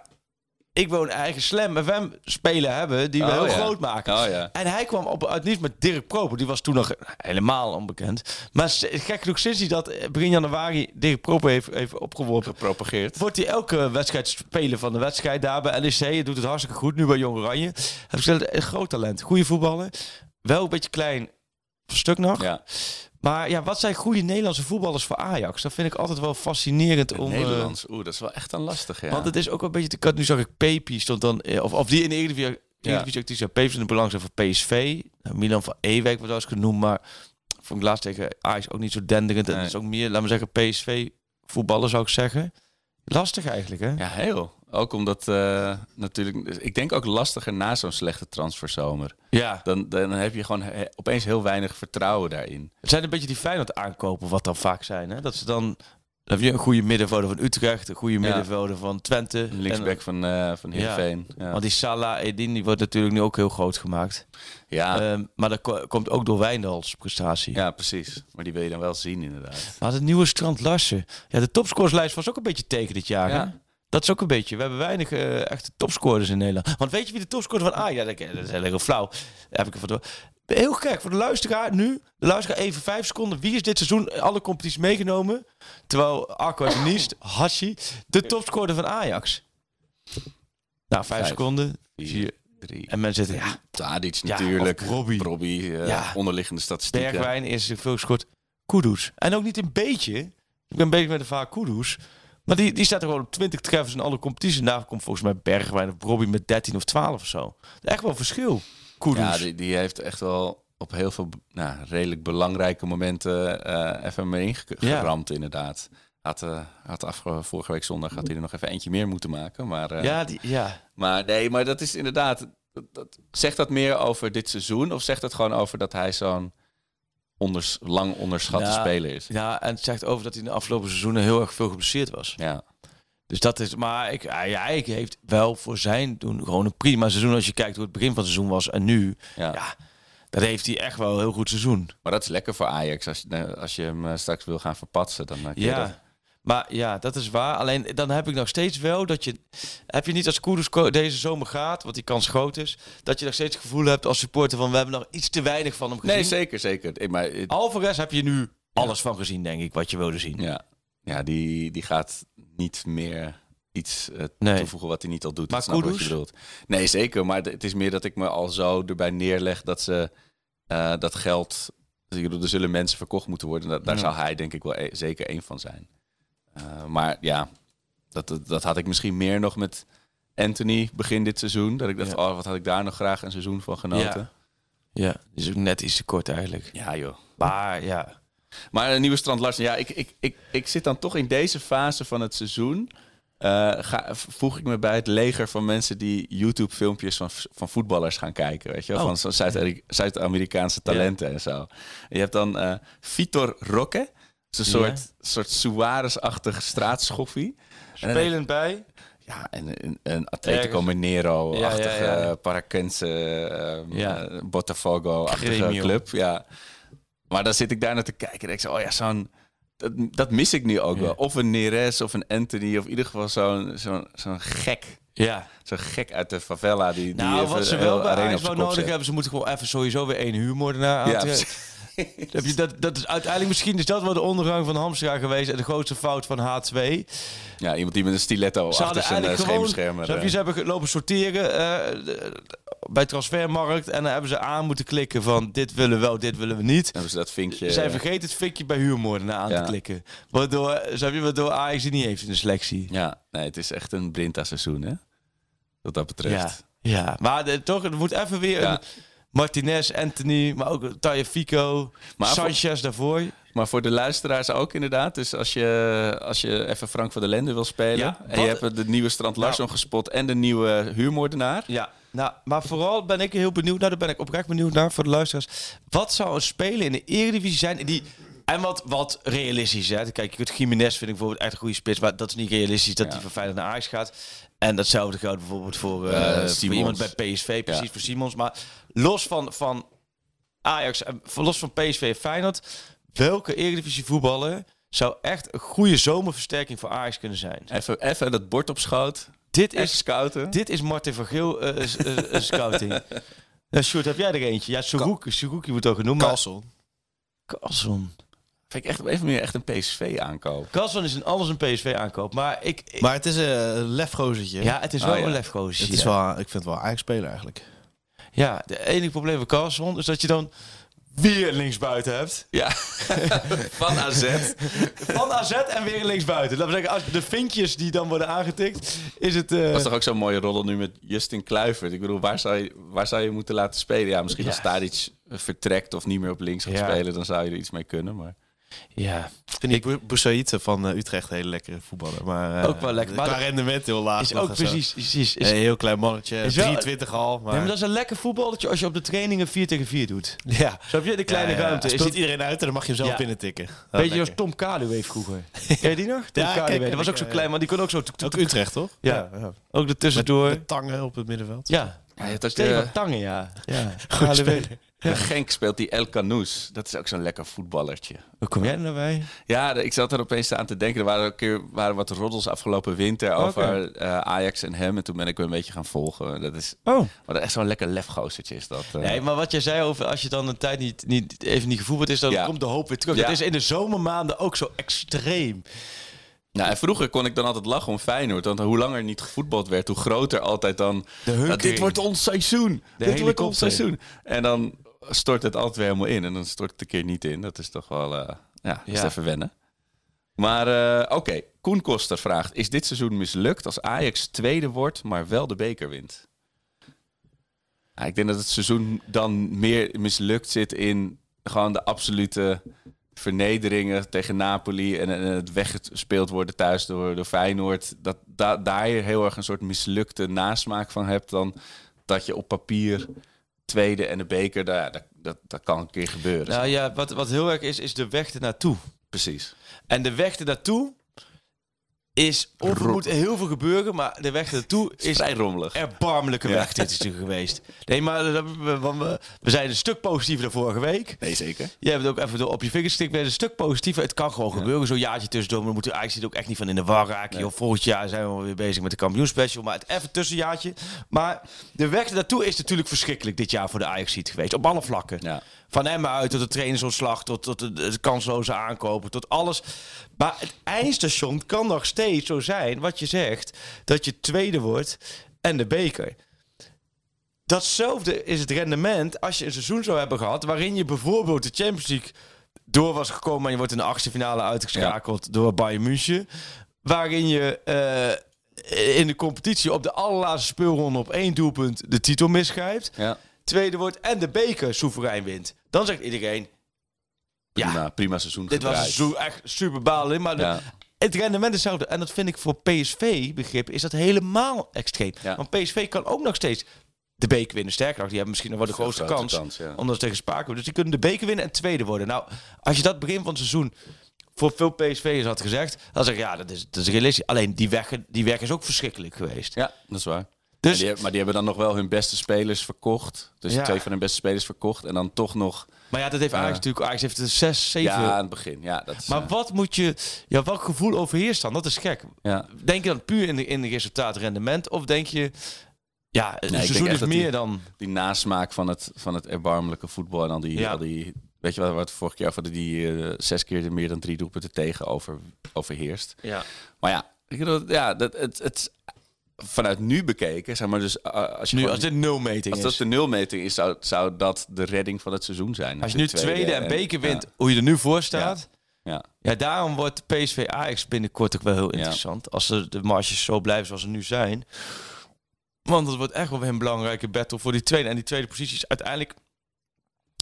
S7: ik een eigen Slam FM speler hebben die we
S6: Oh,
S7: heel
S6: ja.
S7: groot maken.
S6: Oh, ja.
S7: En hij kwam op uit niet met Dirk Proper. Die was toen nog helemaal onbekend. Maar gek genoeg, sinds hij dat eh, begin januari Dirk Proper heeft, heeft opgeworpen...
S6: Gepropageerd.
S7: Wordt hij elke wedstrijd speler van de wedstrijd daar bij NEC. Hij doet het hartstikke goed, nu bij Jong Oranje. Hij heeft een groot talent. Goede voetballer. Wel een beetje klein stuk nog.
S6: Ja.
S7: Maar ja, wat zijn goede Nederlandse voetballers voor Ajax? Dat vind ik altijd wel fascinerend om... eh,
S6: Nederlands. Oeh, dat is wel echt een lastige, ja.
S7: want het is ook wel een beetje... te- Nu zag ik Pepi stond dan... eh, Of, of die in de Eredivisie... Eredivisie actief zijn. Pepi in de belangstelling voor PSV. Nou, Milan van Ewijk wordt wel eens genoemd. Maar vond ik laatst tegen Ajax ook niet zo denderend. Het
S6: Nee.
S7: is ook meer, laten we zeggen, PSV voetballen zou ik zeggen. Lastig eigenlijk, hè?
S6: Ja, heel. Ook omdat eh, natuurlijk... Ik denk ook lastiger na zo'n slechte transferzomer.
S7: Ja.
S6: Dan, dan heb je gewoon he- opeens heel weinig vertrouwen daarin.
S7: Het zijn een beetje die Feyenoord aankopen, wat dan vaak zijn. Hè? Dat ze dan... Dan heb je een goede middenvelder van Utrecht, een goede middenvelder van Twente.
S6: Een linksback van, eh van Heerenveen. Ja.
S7: Want die Salah Edin die wordt natuurlijk nu ook heel groot gemaakt.
S6: Ja.
S7: Ehm, maar dat ko- komt ook door Wijndals prestatie.
S6: ja, precies. Maar die wil je dan wel zien, inderdaad.
S7: Maar het nieuwe Strand Larsen. Ja, de topscoreslijst was ook een beetje tegen dit jaar. Hè?
S6: Ja.
S7: Dat is ook een beetje. We hebben weinig eh, echte topscorers in Nederland. Want weet je wie de topscorer van Ajax? Ja, dat, dat is heel erg flauw. Heb ik ervan door. Heel gek voor de luisteraar nu. De luisteraar even vijf seconden. Wie is dit seizoen alle competities meegenomen? Terwijl Arco en Niest, Hashi, de topscorer van Ajax. Nou, vijf,
S6: Vijf.
S7: seconden.
S6: Vier, drie.
S7: En mensen zitten, ja,
S6: Tadic
S7: Ja,
S6: natuurlijk.
S7: Robbie.
S6: Robbie, eh,
S7: Ja.
S6: onderliggende statistieken.
S7: Bergwijn is veel gescoord. Kudus. En ook niet een beetje. Ik ben bezig met de vaak Kudus. Maar die, die staat er gewoon op 20 treffers in alle competities. En daar komt volgens mij Bergwijn of Robbie met 13 of 12 of zo. Echt wel een verschil. Kudus.
S6: Ja, die, die heeft echt wel op heel veel nou, redelijk belangrijke momenten eh, even mee inge-
S7: Ja.
S6: inderdaad. Had, eh had afge- vorige week zondag had hij er nog even eentje meer moeten maken. Maar, eh,
S7: ja, die, ja.
S6: maar nee, maar dat is inderdaad... Dat, dat- zegt dat meer over dit seizoen? Of zegt het gewoon over dat hij zo'n onders, lang onderschatte
S7: Ja.
S6: speler is?
S7: ja, en het zegt over dat hij in de afgelopen seizoenen heel erg veel geblesseerd was.
S6: Ja.
S7: Dus dat is, maar ik, hij, hij heeft wel voor zijn doen gewoon een prima seizoen. Als je kijkt hoe het begin van het seizoen was en nu.
S6: Ja.
S7: Ja, dat heeft hij echt wel een heel goed seizoen.
S6: Maar dat is lekker voor Ajax. Als je, als je hem eh, straks wil gaan verpatsen, dan eh, kun je dat-
S7: Ja. Maar ja, dat is waar. Alleen dan heb ik nog steeds wel dat je... Heb je niet als Koeders ko- deze zomer gaat, want die kans groot is... dat je nog steeds het gevoel hebt als supporter van... we hebben nog iets te weinig van hem gezien.
S6: Nee, zeker, zeker. Maar, het-
S7: Alvarez heb je nu alles van gezien, denk ik, wat je wilde zien.
S6: Ja, ja die, die gaat niet meer iets eh,
S7: Nee.
S6: toevoegen wat hij niet al doet.
S7: Maar
S6: wat bedoelt. Nee, zeker. Maar het is meer dat ik me al zo erbij neerleg dat ze eh, dat geld. Er zullen mensen verkocht moeten worden. Daar
S7: Ja.
S6: zal hij denk ik wel e- zeker één van zijn. Eh, maar ja, dat, dat, dat had ik misschien meer nog met Anthony begin dit seizoen. Dat ik dacht,
S7: Ja.
S6: oh, wat had ik daar nog graag een seizoen van genoten.
S7: Ja, is ook net iets te kort eigenlijk.
S6: Ja, joh.
S7: Maar ja,
S6: Maar een nieuwe Strand Larsen. Ja, ik, ik, ik, ik zit dan toch in deze fase van het seizoen. eh, ga, voeg ik me bij het leger van mensen die YouTube-filmpjes van, van voetballers gaan kijken. Weet je wel?
S7: Oh.
S6: Van Zuid-Amerikaanse talenten en zo. En je hebt dan eh Vitor Roque. Is een
S7: Ja.
S6: soort, soort Suarez-achtige straatschoffie. En
S7: spelend bij.
S6: ja, en een, een Atletico. Mineiro-achtige,
S7: Ja, ja, ja.
S6: Parakense, ehm,
S7: Ja.
S6: eh, Botafogo-achtige club. Ja. Maar dan zit ik daar naar te kijken en denk ik zo, oh ja, zo'n... Dat, dat mis ik nu ook
S7: Ja.
S6: wel. Of een Neres of een Anthony, of in ieder geval zo'n zo'n zo'n gek.
S7: Ja.
S6: Zo'n gek uit de favela die, die
S7: Nou,
S6: even
S7: wat ze wel bij Ajax wel nodig
S6: zet.
S7: hebben, ze moeten gewoon even sowieso weer één huurmoordenaar
S6: Ja,
S7: aantrekken. Heb je dat, dat is uiteindelijk misschien is dat wel de ondergang van Hamstra geweest en de grootste fout van H2.
S6: Ja, iemand die met een stiletto
S7: Ze
S6: achter zijn eh,
S7: eigenlijk gewoon,
S6: schemerschermer...
S7: snap je,
S6: eh,
S7: ze hebben gelopen sorteren eh, de- bij transfermarkt en dan hebben ze aan moeten klikken van dit willen we wel, dit willen we niet.
S6: hebben ze dat vinkje...
S7: Zij vergeten het vinkje bij huurmoordenaar aan
S6: Ja.
S7: te klikken. Waardoor, snap je, waardoor Ajax die niet heeft in de selectie.
S6: Ja, nee, het is echt een Brinta-seizoen, hè? Wat dat betreft.
S7: Ja, ja. maar de, toch, er moet even weer
S6: Ja.
S7: een Martinez, Anthony, maar ook
S6: Maar voor-
S7: Sanchez daarvoor.
S6: Maar voor de luisteraars ook inderdaad. Dus als je, als je even Frank van der Lende wil spelen.
S7: Ja,
S6: en je hebt de nieuwe Strand Larsson
S7: Nou.
S6: gespot en de nieuwe huurmoordenaar.
S7: Ja, nou, maar vooral ben ik heel benieuwd naar, daar ben ik oprecht benieuwd naar voor de luisteraars. Wat zou een speler in de Eredivisie zijn die... En wat, wat realistisch, hè. Kijk, je kunt Jiménez vind ik bijvoorbeeld echt een goede spits, maar dat is niet realistisch dat
S6: Ja.
S7: hij van Feyenoord naar Ajax gaat. En datzelfde geldt bijvoorbeeld voor, voor
S6: Simons.
S7: iemand bij PSV, precies,
S6: Ja.
S7: voor Simons. Maar los van, van Ajax, en los van PSV en Feyenoord, welke Eredivisie voetballer zou echt een goede zomerversterking voor Ajax kunnen zijn?
S6: Even, even dat bord op schoot.
S7: Dit is,
S6: scouten.
S7: dit is Martin van Geel eh, eh, eh, scouting. Ja, Sjoerd, heb jij er eentje? Ja, Suruki, Suruki wordt ook genoemd. maar-
S8: Carlson.
S7: Carlson.
S6: Vind ik echt even meer echt een PSV aankoop.
S7: Carlson is een alles een PSV aankoop. Maar ik... ik-
S8: Maar het is een lefgozertje.
S7: ja, het is
S6: Oh,
S7: wel
S6: ja.
S7: een lefgoos.
S8: Het is wel, ik vind het wel eigenlijk speler eigenlijk.
S7: Ja, de enige probleem van Carlson is dat je dan weer linksbuiten hebt.
S6: Ja, van AZ.
S7: Van AZ en weer linksbuiten. Laten we zeggen, als de vinkjes die dan worden aangetikt, is het... eh,
S6: Dat is toch ook zo'n mooie roddel nu met Justin Kluivert. Ik bedoel, waar zou je, waar zou je moeten laten spelen? Ja, misschien
S7: Ja.
S6: als Tadic vertrekt of niet meer op links gaat
S7: Ja.
S6: spelen, dan zou je er iets mee kunnen. Maar
S7: ja,
S8: vind ik van eh, Utrecht een hele lekkere voetballer. Maar, eh,
S7: Ook wel lekker.
S8: Qua
S7: Maar-
S8: rendement heel laag.
S7: is ook
S8: zo.
S7: precies... precies is,
S8: Een heel klein mannetje,
S7: Is wel-
S8: 23 al. Maar,
S7: Nee, maar dat is een lekker voetballetje als je op de trainingen 4 tegen 4 doet.
S8: ja.
S7: Snap je? De kleine
S8: Ja, ja,
S7: ruimte. Is
S8: speelt iedereen uit en dan mag je hem zelf
S7: Ja.
S8: binnen tikken.
S7: Beetje als Tom Kaluwe vroeger. Ken je die nog? Tom
S8: Ja,
S7: Kaluwe.
S8: kijk,
S7: Dat was ook
S8: ik,
S7: zo
S8: eh,
S7: klein, maar die kon ook zo...
S8: Ook. Utrecht, toch?
S7: Ja.
S8: ja.
S7: Ook er tussendoor.
S8: Met tangen op het middenveld.
S7: Ja.
S6: ja, is de,
S7: Tangen, ja. ja.
S8: Goed
S6: De Genk speelt die El Canoes. Dat is ook zo'n lekker voetballertje.
S7: Hoe kom jij er nou bij?
S6: Ja, ik zat er opeens aan te denken. Er waren, een keer, waren wat roddels afgelopen winter over eh, Ajax en hem. En toen ben ik hem een beetje gaan volgen. Dat is
S7: Oh.
S6: maar dat is echt zo'n lekker lefgozertje is dat. eh.
S7: Nee, maar wat jij zei over als je dan een tijd niet, niet even niet gevoetbald is, dan
S6: Ja.
S7: komt de hoop weer terug.
S6: Ja.
S7: Het is in de zomermaanden ook zo extreem.
S6: Nou, en vroeger kon ik dan altijd lachen om Feyenoord. Want hoe langer niet gevoetbald werd, hoe groter altijd dan...
S7: De
S6: "Ja,
S7: hunkering.
S6: dit wordt ons seizoen. dit wordt ons seizoen. En dan stort het altijd weer helemaal in. En dan stort het een keer niet in. Dat is toch wel... eh, ja, is even wennen. Maar eh, oké, Koen Koster vraagt... Is dit seizoen mislukt als Ajax tweede wordt, maar wel de beker wint? Ja, ik denk dat het seizoen dan meer mislukt zit in gewoon de absolute vernederingen tegen Napoli en, en het weggespeeld worden thuis door, door Feyenoord. Dat da, daar je heel erg een soort mislukte nasmaak van hebt dan dat je op papier tweede en de beker, daar, dat, dat, dat kan een keer gebeuren.
S7: Nou ja, wat, wat heel erg is, is de weg ernaartoe.
S6: Precies.
S7: En de weg ernaartoe is, of er moet heel veel gebeuren, maar de weg ernaartoe
S6: Is vrij rommelig.
S7: erbarmelijke
S6: Ja.
S7: weg dit is natuurlijk geweest. Nee, maar dat- we, we, zijn een stuk positiever dan vorige week.
S6: Nee, zeker.
S7: Jij hebt het ook even op je vingers gestikt. We zijn een stuk positiever. Het kan gewoon gebeuren. Zo'n jaartje tussendoor. Maar we moeten eigenlijk ook echt niet van in de war raken. Joh, volgend jaar zijn we weer bezig met de kampioenspecial. Maar het even tussenjaartje. Maar de weg naartoe is natuurlijk verschrikkelijk dit jaar voor de ajax geweest. Op alle vlakken.
S6: Ja.
S7: Van Emma uit tot de trainersontslag, tot, tot de, de kansloze aankopen, tot alles. Maar het eindstation kan nog steeds zo zijn, wat je zegt, dat je tweede wordt en de beker. Datzelfde is het rendement als je een seizoen zou hebben gehad waarin je bijvoorbeeld de Champions League door was gekomen en je wordt in de achtste finale uitgeschakeld door Bayern München. Waarin je eh, in de competitie op de allerlaatste speelronde op één doelpunt de titel misgrijpt
S6: Ja.
S7: Tweede wordt en de beker soeverein wint. Dan zegt iedereen,
S6: Prima, prima seizoen
S7: dit was zo echt super balen. Maar de-
S6: Ja.
S7: het rendement is hetzelfde. En dat vind ik voor PSV-begrip is dat helemaal extreem.
S6: Ja.
S7: Want PSV kan ook nog steeds de beker winnen. Sterker nog, die hebben misschien nog wel de grootste kans.
S6: kans, ja.
S7: Omdat ze tegen Spaken Dus die kunnen de beker winnen en tweede worden. Nou, als je dat begin van het seizoen voor veel PSV'ers had gezegd, dan zeg ik ja, dat is, dat is realistisch. Alleen die weg, die weg is ook verschrikkelijk geweest.
S6: Ja, dat is waar.
S7: Dus
S6: die maar die hebben dan nog wel hun beste spelers verkocht. Dus
S7: Ja.
S6: twee van hun beste spelers verkocht. En dan toch nog...
S7: Maar ja, dat heeft Ajax
S6: Ja.
S7: natuurlijk. Ajax heeft er zes, zeven.
S6: Ja, aan het begin. Ja, dat is,
S7: Maar
S6: eh,
S7: wat moet je... Ja, welk gevoel overheerst dan? Dat is gek.
S6: ja.
S7: Denk je dan puur in de, in de resultaat rendement? Of denk je... Ja, seizoen
S6: echt
S7: is meer
S6: die-
S7: dan...
S6: die nasmaak van het, van het erbarmelijke voetbal. En al die,
S7: Ja.
S6: al die weet je wat we het vorige keer over die eh, zes keer meer dan drie doelpunten tegen over, overheerst.
S7: Ja.
S6: Maar ja, ik bedoel, ja dat, het, het, vanuit nu bekeken, zeg maar, dus uh, als je
S7: Nu,
S6: gewoon-
S7: als dit nulmeting
S6: als
S7: is.
S6: dat de nulmeting is, zou, zou dat de redding van het seizoen zijn.
S7: als je nu tweede en beker wint,
S6: Ja,
S7: hoe je er nu voor staat...
S6: ja.
S7: Ja, daarom wordt PSV Ajax binnenkort ook wel heel interessant. Als de, de marges zo blijven zoals ze nu zijn. Want het wordt echt wel weer een belangrijke battle voor die tweede. En die tweede positie is uiteindelijk...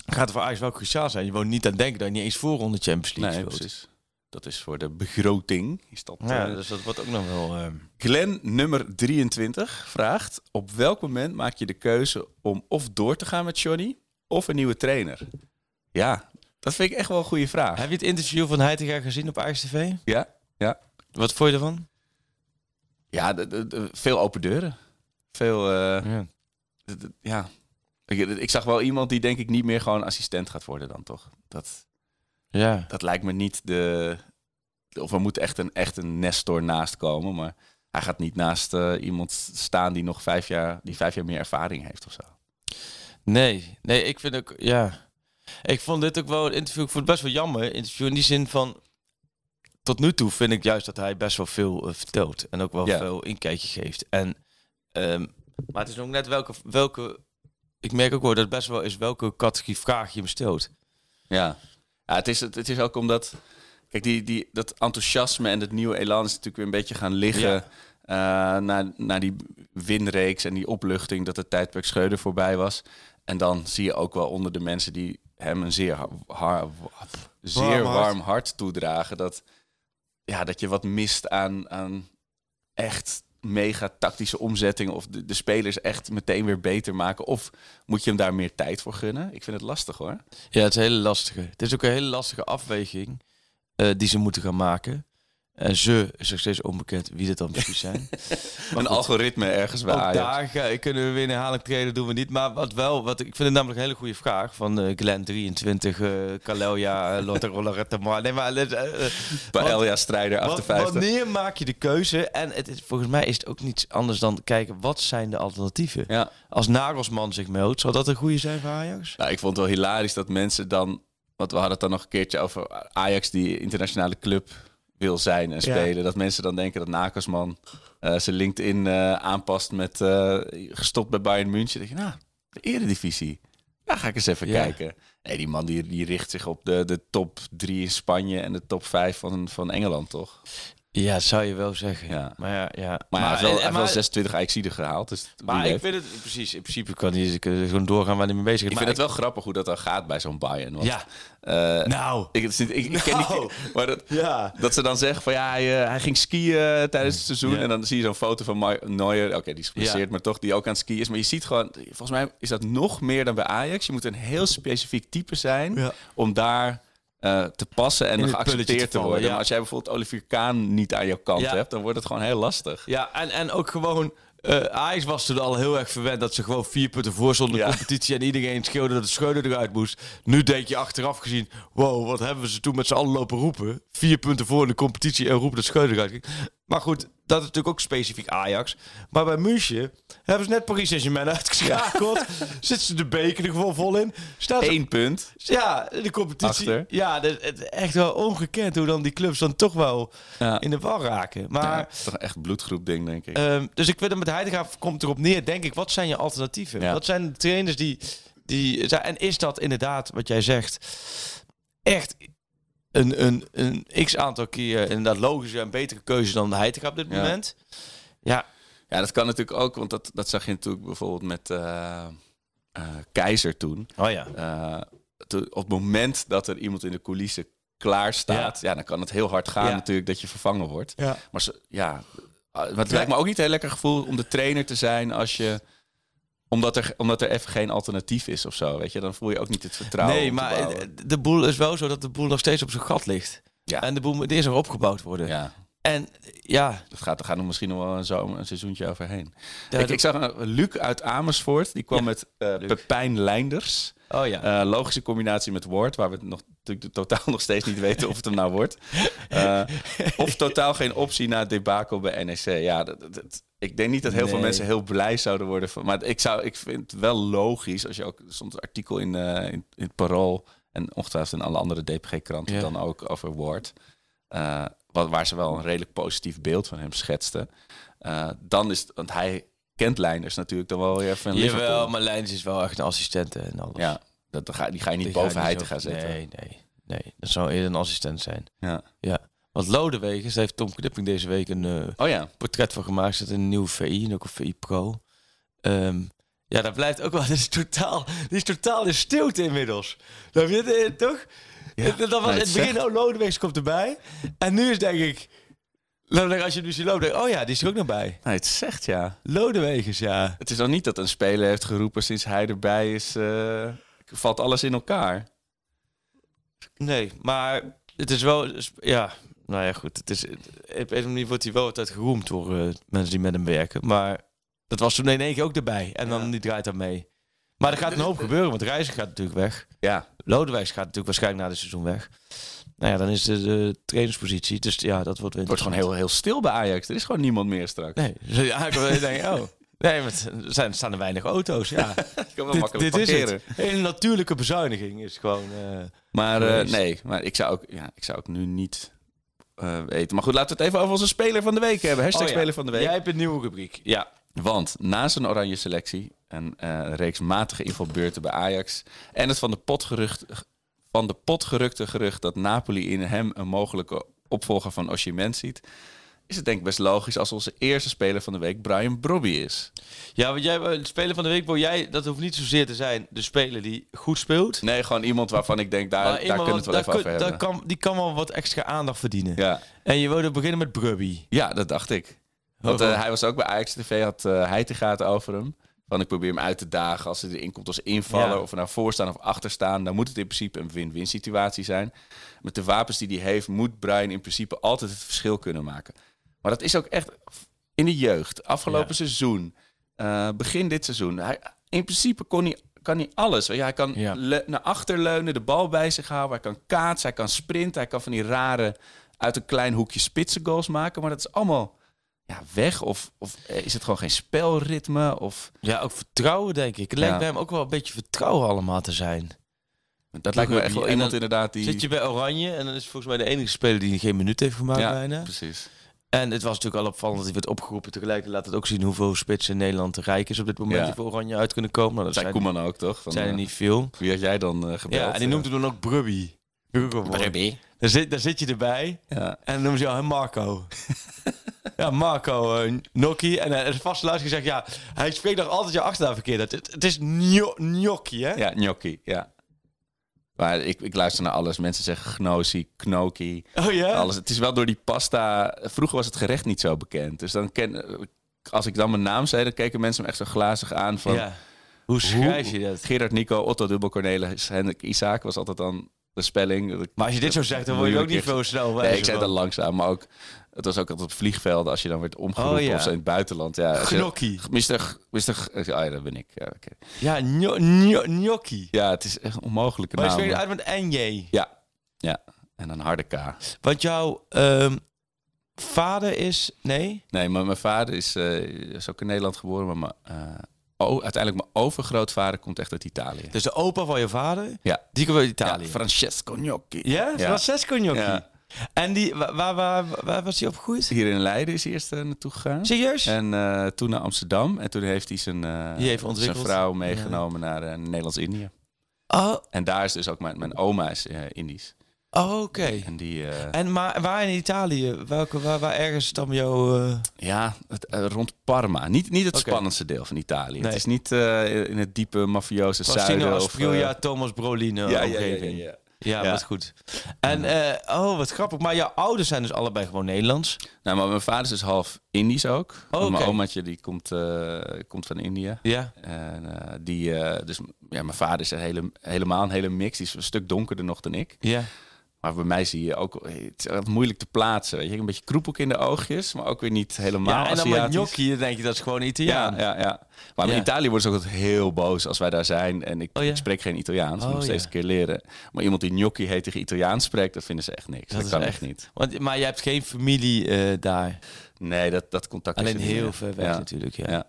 S7: Gaat het voor Ajax wel cruciaal zijn. Je woont niet aan denken dat je niet eens voorronde Champions League
S6: Nee,
S7: speelt.
S6: precies. Dat is voor de begroting. Is dat,
S7: Ja,
S6: eh,
S7: dus dat wordt ook nog wel... eh,
S6: Glenn nummer 23 vraagt: Op welk moment maak je de keuze om of door te gaan met Johnny of een nieuwe trainer? Ja, dat vind ik echt wel een goede vraag.
S7: Heb je het interview van Heitinga gezien op Ajax TV?
S6: Ja, ja.
S7: Wat vond je ervan?
S6: Ja, de- de- de- veel open deuren. Veel, eh,
S7: Ja.
S6: ja. Ik, ik zag wel iemand die denk ik niet meer gewoon assistent gaat worden dan toch. Dat,
S7: Ja.
S6: dat lijkt me niet de... Of er moet echt een, echt een Nestor naast komen, maar hij gaat niet naast eh, iemand staan die nog vijf jaar, die vijf jaar meer ervaring heeft of zo.
S7: Nee, nee, ik vind ook, ja. Ik vond dit ook wel een interview, ik vond het best wel jammer. Interview in die zin van, tot nu toe vind ik juist dat hij best wel veel uh, vertelt. En ook wel
S6: Ja.
S7: veel inkijkje geeft. En, ehm, maar het is ook net welke, welke, ik merk ook wel dat het best wel is welke categorie vraag je hem stelt.
S6: Ja, ja het, is, het, is ook omdat... Kijk, die, die, dat enthousiasme en het nieuwe elan is natuurlijk weer een beetje gaan liggen...
S7: Ja.
S6: eh, na, na die winreeks en die opluchting dat het tijdperk Schreuder voorbij was. En dan zie je ook wel onder de mensen die hem een zeer, har- har- zeer
S8: Warm
S6: warm,
S8: hart.
S6: hart toedragen... Dat, ja, dat je wat mist aan, aan echt mega tactische omzetting... of de, de spelers echt meteen weer beter maken... of moet je hem daar meer tijd voor gunnen? Ik vind het lastig hoor.
S7: Ja, het is een hele lastige. Het is ook een hele lastige afweging eh, die ze moeten gaan maken. En ze is nog steeds onbekend wie dit dan precies zijn.
S6: een algoritme ergens bij
S7: Ook
S6: Ajax.
S7: daar ga- kunnen we weer een herhaling treden, doen we niet. Maar wat wel, wat, ik vind het namelijk een hele goede vraag van eh Glenn 23, eh Kalelia, uh, Lotte. Maar nee, maar eh, eh,
S6: Paella strijder
S7: wat-
S6: 58.
S7: wanneer maak je de keuze? En het is, volgens mij is het ook niets anders dan kijken wat zijn de alternatieven.
S6: Ja.
S7: Als Nagelsman zich meldt, zou dat een goede zijn voor Ajax?
S6: Nou, ik vond het wel hilarisch dat mensen dan... Want we hadden het dan nog een keertje over Ajax die internationale club wil zijn en spelen. Dat mensen dan denken dat Nakasman eh, zijn LinkedIn eh, aanpast met eh, gestopt bij Bayern München. Dan denk je, nou, de eredivisie. Daar ga ik eens even
S7: Ja.
S6: kijken. Nee, die man die, die richt zich op de, de top drie in Spanje en de top vijf van, van Engeland, toch?
S7: Ja, zou je wel zeggen.
S6: Ja.
S7: Maar ja, ja.
S6: Maar, hij heeft wel,
S7: en-
S6: hij wel 26 Ajaxiden gehaald. Dus
S7: Maar ik vind het precies, in principe kan hij kunnen gewoon doorgaan waar hij mee bezig is.
S6: Ik
S7: Maar
S6: vind het wel grappig hoe dat dan gaat bij zo'n Bayern. Want,
S7: Ja.
S6: eh,
S7: Nou.
S6: ik, ken
S7: Nou.
S6: die, maar dat,
S7: Ja.
S6: dat ze dan zeggen van ja, hij, eh, hij ging skiën eh, tijdens het seizoen.
S7: Ja.
S6: En dan zie je zo'n foto van Neuer. Oké, die is geblesseerd, maar toch die ook aan het skiën is. Maar je ziet gewoon, volgens mij is dat nog meer dan bij Ajax. Je moet een heel specifiek type zijn om daar eh, te passen en geaccepteerd
S7: te
S6: worden. Maar als jij bijvoorbeeld Olivier Kaan niet aan jouw kant hebt, dan wordt het gewoon heel lastig.
S7: Ja, en, en ook gewoon... eh Ajax was toen al heel erg verwend dat ze gewoon vier punten voor stonden de competitie. En iedereen schreeuwde dat de Schreuder eruit moest. Nu denk je achteraf gezien... Wow, wat hebben we ze toen met z'n allen lopen roepen. Vier punten voor in de competitie en roepen dat Schreuder eruit. Maar goed, dat is natuurlijk ook specifiek Ajax. Maar bij München hebben ze net Paris Saint-Germain uitgeschakeld. Zitten ze de beker er gewoon vol in. Staat
S6: Eén punt.
S7: Ja, de competitie.
S6: Achter.
S7: Ja, dat, is echt wel ongekend hoe dan die clubs dan toch wel
S6: Ja.
S7: in de war raken. Maar...
S6: Ja, het is toch echt een bloedgroep ding, denk ik.
S7: Ehm, dus ik vind het met Heidegaard komt erop neer, denk ik, wat zijn je alternatieven? Wat zijn de trainers die, die? En is dat inderdaad, wat jij zegt, echt een, een, een x aantal keer inderdaad logische en betere keuze dan de Heidegaard op dit
S6: Ja.
S7: moment? Ja,
S6: Ja, dat kan natuurlijk ook, want dat, dat zag je natuurlijk bijvoorbeeld met eh, eh, Keizer toen.
S7: oh ja.
S6: Eh, toen- op het moment dat er iemand in de coulissen klaar staat, ja. dan kan het heel hard gaan
S7: Ja.
S6: natuurlijk dat je vervangen wordt.
S7: Ja.
S6: Maar ze, ja, maar het lijkt me ook niet een heel lekker gevoel om de trainer te zijn als je omdat er, omdat er even geen alternatief is of zo, weet je, dan voel je ook niet het vertrouwen.
S7: Nee, maar de boel is wel zo dat de boel nog steeds op zijn gat ligt.
S6: Ja.
S7: En de boel moet eerst nog opgebouwd worden.
S6: ja,
S7: En ja,
S6: dat gaat, er gaat er misschien nog wel een, zomer, een seizoentje overheen.
S7: Ja,
S6: ik, zag een, Luc uit Amersfoort, die kwam
S7: Ja,
S6: met
S7: Luc.
S6: Pepijn Leinders.
S7: oh ja.
S6: Eh, logische combinatie met woord, waar we het nog, natuurlijk totaal nog steeds niet weten of het hem nou wordt. Eh, of totaal geen optie na het debacle bij NEC. Ja, dat, ik denk niet dat heel veel mensen heel blij zouden worden. Van, maar ik, zou, ik vind het wel logisch, als je ook een artikel in, eh, in, in het Parool en ongetwijfeld in alle andere DPG-kranten
S7: Ja.
S6: dan ook over woord. eh, wat, waar ze wel een redelijk positief beeld van hem schetsten. Dan is het, want hij kent Leinders natuurlijk dan wel weer een
S7: Jawel, maar Lijns is wel echt een assistent en alles.
S6: Ja, dat, dat ga, die ga je niet
S7: Die
S6: boven te gaan zetten.
S7: Nee, nee, nee. Dat zou eerder een assistent zijn.
S6: Ja.
S7: Ja. Want Lodewegen, daar heeft Tom Knipping deze week een eh,
S6: Oh ja.
S7: portret van gemaakt. Zit in een nieuwe VI en ook een VI Pro. Ehm, ja, dat blijft ook wel. Dit is totaal, die is totaal in stilte inmiddels. Dat weet je toch?
S6: Ja,
S7: dat was
S6: nou,
S7: in
S6: het
S7: het begin, oh, Lodewegens komt erbij. En nu is denk ik. Als je nu ziet lopen, denk ik, oh ja, die is er ook nog bij.
S6: Nou, het zegt ja.
S7: Lodewegens, ja.
S6: Het is al niet dat een speler heeft geroepen sinds hij erbij is. eh, valt alles in elkaar.
S7: Nee, maar het is wel, ja, nou ja, goed. Het is, op een of andere manier wordt hij wel altijd geroemd door eh, mensen die met hem werken. Maar dat was toen in één keer ook erbij. En dan niet draait dat mee. Maar er gaat een hoop gebeuren, want Reiziger gaat natuurlijk weg.
S6: Ja.
S7: Lodewijks gaat natuurlijk waarschijnlijk na dit seizoen weg. nou ja, dan is de, de trainerspositie. Dus ja, dat wordt weer
S6: Het wordt gewoon heel, heel stil bij Ajax. Er is gewoon niemand meer straks.
S7: Nee, dus ja, ik wil denken, oh. Nee, het er zijn, staan er weinig auto's. Ja,
S6: Je kan wel
S7: dit,
S6: makkelijk
S7: dit is
S6: parkeren.
S7: het. Een natuurlijke bezuiniging is gewoon... eh,
S6: Maar eh, nee, maar ik zou ook, ja, ik zou ook nu niet eh, weten. Maar goed, laten we het even over onze speler van de week hebben. Hashtag
S7: oh ja.
S6: speler van de week.
S7: Jij hebt een nieuwe rubriek. Ja.
S6: Want na zijn oranje selectie en een reeks matige invalbeurten bij Ajax... en het van de, pot gerucht, van de pot gerukte gerucht dat Napoli in hem een mogelijke opvolger van Osimhen ziet... is het denk ik best logisch als onze eerste speler van de week Brian Brobby is.
S7: Ja, want jij, de speler van de week, wil jij, dat hoeft niet zozeer te zijn de speler die goed speelt.
S6: Nee, gewoon iemand waarvan ik denk, daar, daar kunnen we het wel even
S7: daar
S6: over
S7: kun-
S6: hebben.
S7: daar kan, Die kan wel wat extra aandacht verdienen.
S6: Ja.
S7: En je wilde beginnen met Brubby.
S6: Ja, dat dacht ik. Want eh, hij was ook bij Ajax TV, had eh hij te gaten over hem. Van ik probeer hem uit te dagen als hij erin komt als invaller.
S7: Ja.
S6: Of we nou voor staan of achter staan. Dan moet het in principe een win-win situatie zijn. Met de wapens die hij heeft, moet Brian in principe altijd het verschil kunnen maken. Maar dat is ook echt in de jeugd. Afgelopen
S7: Ja.
S6: seizoen, eh, begin dit seizoen. Hij, in principe kon hij, kan hij alles. Hij kan
S7: Ja.
S6: le- naar achter leunen, de bal bij zich houden. Hij kan kaatsen, hij kan sprinten. Hij kan van die rare, uit een klein hoekje spitsen goals maken. Maar dat is allemaal ja, weg. Of, of eh, is het gewoon geen spelritme? Of,
S7: Ja, ook vertrouwen, denk ik. Het lijkt
S6: Ja.
S7: bij hem ook wel een beetje vertrouwen allemaal te zijn.
S6: dat lijkt me echt wel iemand inderdaad die...
S7: Zit je bij Oranje en dan is het volgens mij de enige speler die geen minuut heeft gemaakt
S6: ja,
S7: bijna.
S6: precies.
S7: En het was natuurlijk al opvallend dat hij werd opgeroepen. Tegelijk laat het ook zien hoeveel spitsen in Nederland te rijk is op dit moment
S6: Ja.
S7: die voor Oranje uit kunnen komen. Nou, dat
S6: Zijn
S7: zijn,
S6: Koeman ook, toch? Van,
S7: zijn er
S6: eh,
S7: niet veel.
S6: Wie had jij dan eh gebeld?
S7: Ja, en die noemt hem dan ook Brubby.
S6: Brubby.
S7: Daar zit, daar zit je erbij
S6: Ja.
S7: en dan noemen ze jou Marco. ja, Marco uh, Gnocchi. En uh, de vaste luister zegt, ja, hij spreekt nog altijd je achternaam verkeerd. Het, het is gno- Gnocchi, hè?
S6: Ja, gnocchi, ja. Maar ik, ik luister naar alles. Mensen zeggen gnosi, knoki,
S7: Oh ja?
S6: alles. Het is wel door die pasta... Vroeger was het gerecht niet zo bekend. Dus dan ken, als ik dan mijn naam zei, dan keken mensen me echt zo glazig aan van...
S7: ja. Hoe schrijf je dat?
S6: Gerard Nico, Otto Dubbel Cornelis, Hendrik Isaac was altijd dan de spelling.
S7: Maar als je dit zo zegt, dan word je ook niet veel snel
S6: Nee, ik zei dat langzaam, maar ook... Het was ook altijd op vliegvelden als je dan werd omgeroepen
S7: Oh, ja.
S6: of zo in het buitenland. Ja, je-
S7: Gnocchi.
S6: Mister, mister, ja, dat ben ik. Ja, oké.
S7: Ja, gno- gno- Gnocchi.
S6: ja het is echt een onmogelijke
S7: Maar je
S6: naam.
S7: spreekt uit met NJ.
S6: Ja, ja. En een harde K.
S7: Want jouw ehm, vader is... Nee?
S6: Nee, maar mijn vader is, eh, is ook in Nederland geboren, maar mijn, o- uiteindelijk mijn overgrootvader komt echt uit Italië.
S7: Dus de opa van je vader,
S6: Ja.
S7: die komt uit Italië.
S6: Ja, Francesco Gnocchi.
S7: Ja?
S6: Ja.
S7: Francesco Gnocchi.
S6: Ja.
S7: En die, wa- waar, waar, waar, was hij opgegroeid?
S6: Hier in Leiden is hij eerst eh, naartoe gegaan.
S7: Serieus?
S6: En eh, toen naar Amsterdam. En toen heeft hij zijn, eh,
S7: Die heeft
S6: zijn vrouw meegenomen naar Nederlands-Indië.
S7: Oh,
S6: En daar is dus ook mijn, mijn oma is eh, Indisch.
S7: oh, oké.
S6: En die, eh,
S7: En maar waar in Italië? Welke, waar, waar ergens dan jouw... eh,
S6: ja, het, rond Parma. Niet, niet het spannendste deel van Italië.
S7: Nee.
S6: Het is niet eh, in het diepe mafioze zuiden.
S7: Faustino Thomas Brolin
S6: ja, ja, ja,
S7: omgeving.
S6: ja, ja.
S7: Ja, wat goed. En, eh, oh, wat grappig. Maar jouw ouders zijn dus allebei gewoon Nederlands.
S6: Nou, maar mijn vader is dus half Indisch ook.
S7: Oh,
S6: Mijn omaatje die komt, eh, komt van India.
S7: Ja.
S6: En eh, die, dus ja, mijn vader is een hele, helemaal een hele mix. Die is een stuk donkerder nog dan ik.
S7: Ja.
S6: Maar bij mij zie je ook, het is moeilijk te plaatsen. Weet je, een beetje kroepelk in de oogjes, maar ook weer niet helemaal
S7: Ja, en dan met gnocchi, dan denk je dat is gewoon Italiaan.
S6: Ja, ja, ja. Maar
S7: Ja.
S6: in Italië worden ze ook altijd heel boos als wij daar zijn. En ik,
S7: Oh, ja?
S6: spreek geen Italiaans, moet
S7: Oh,
S6: nog steeds een keer leren. Maar iemand die gnocchi heet tegen Italiaans spreekt, dat vinden ze echt niks. Dat, kan
S7: echt-
S6: niet.
S7: Want, maar je hebt geen familie eh, daar.
S6: Nee, dat, dat contact is
S7: Alleen heel ver weg
S6: Ja.
S7: natuurlijk. Ja.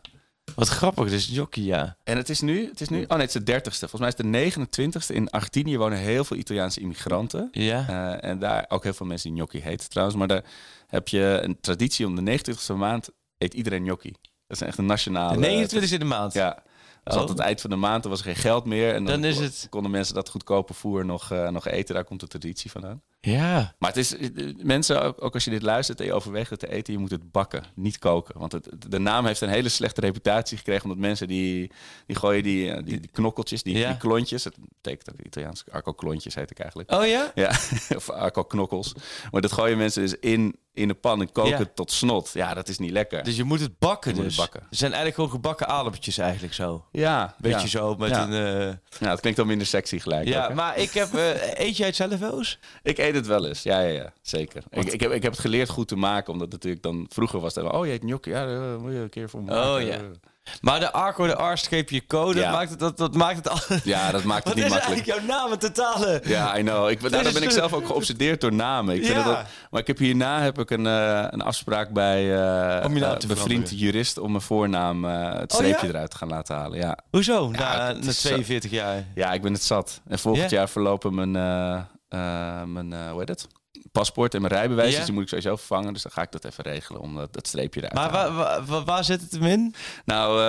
S7: Wat grappig, dus gnocchi, ja.
S6: En het is nu, het is nu, oh nee, het is de dertigste. Volgens mij is het de 29ste. In Argentinië wonen heel veel Italiaanse immigranten.
S7: Ja.
S6: Eh, en daar ook heel veel mensen die gnocchi heten trouwens. Maar daar heb je een traditie om de 29ste maand eet iedereen gnocchi. Dat is echt een nationale...
S7: De 29 in de maand.
S6: Ja. Dat was
S7: Oh.
S6: altijd het eind van de maand, er was geen geld meer. En dan,
S7: Dan is het-
S6: konden mensen dat goedkope voer nog, eh, nog eten. Daar komt de traditie vandaan.
S7: Ja.
S6: Maar het is, eh, mensen, ook, ook als je dit luistert en je overweegt het te eten, je moet het bakken, niet koken. Want het, de naam heeft een hele slechte reputatie gekregen, omdat mensen die, die gooien die, eh, die, die knokkeltjes, die,
S7: Ja.
S6: die klontjes, het betekent ook Italiaans, arco klontjes heet ik eigenlijk.
S7: Oh ja?
S6: Ja, of arco knokkels. Maar dat gooien mensen dus in, in de pan en koken
S7: Ja.
S6: tot snot. Ja, dat is niet lekker.
S7: Dus je moet het bakken
S6: Je
S7: dus.
S6: het bakken.
S7: Het zijn eigenlijk gewoon gebakken aardappeltjes eigenlijk zo.
S6: ja,
S7: Beetje
S6: ja.
S7: zo met
S6: Ja.
S7: een... eh,
S6: Ja, het klinkt al minder sexy gelijk.
S7: ja,
S6: ook,
S7: maar ik heb... eh, eet jij het zelf wel eens?
S6: Ik eet het wel eens, ja, ja, ja zeker. Ik, ik, heb, ik heb het geleerd goed te maken, omdat natuurlijk dan vroeger was het, oh je eet gnocchi, ja, daar moet je een keer voor maken.
S7: Oh, ja. Maar de Arco, de R-streepje code,
S6: Ja.
S7: dat, maakt het, dat, dat maakt het al...
S6: Ja, dat maakt het
S7: Wat
S6: niet
S7: is
S6: makkelijk.
S7: eigenlijk jouw naam een totale...
S6: Ja, I know. Ik, daarom
S7: is
S6: ben ik zelf ook geobsedeerd door namen. Ik vind
S7: Ja.
S6: ook- maar ik heb hierna heb ik een, eh, een afspraak bij eh
S7: Om je
S6: eh,
S7: te
S6: mijn vriend
S7: veranderen.
S6: jurist om mijn voornaam het
S7: Oh,
S6: streepje
S7: ja?
S6: eruit te gaan laten halen. Ja.
S7: Hoezo? na, na
S6: is zo-
S7: 42 jaar.
S6: ja, ik ben het zat. En volgend
S7: Ja?
S6: jaar verlopen mijn, mijn hoe heet het? Paspoort en mijn rijbewijs. Dus die moet ik sowieso vervangen. Dus dan ga ik dat even regelen om dat, dat streepje eruit
S7: Maar
S6: te halen.
S7: waar, waar, zit het hem in?
S6: Nou,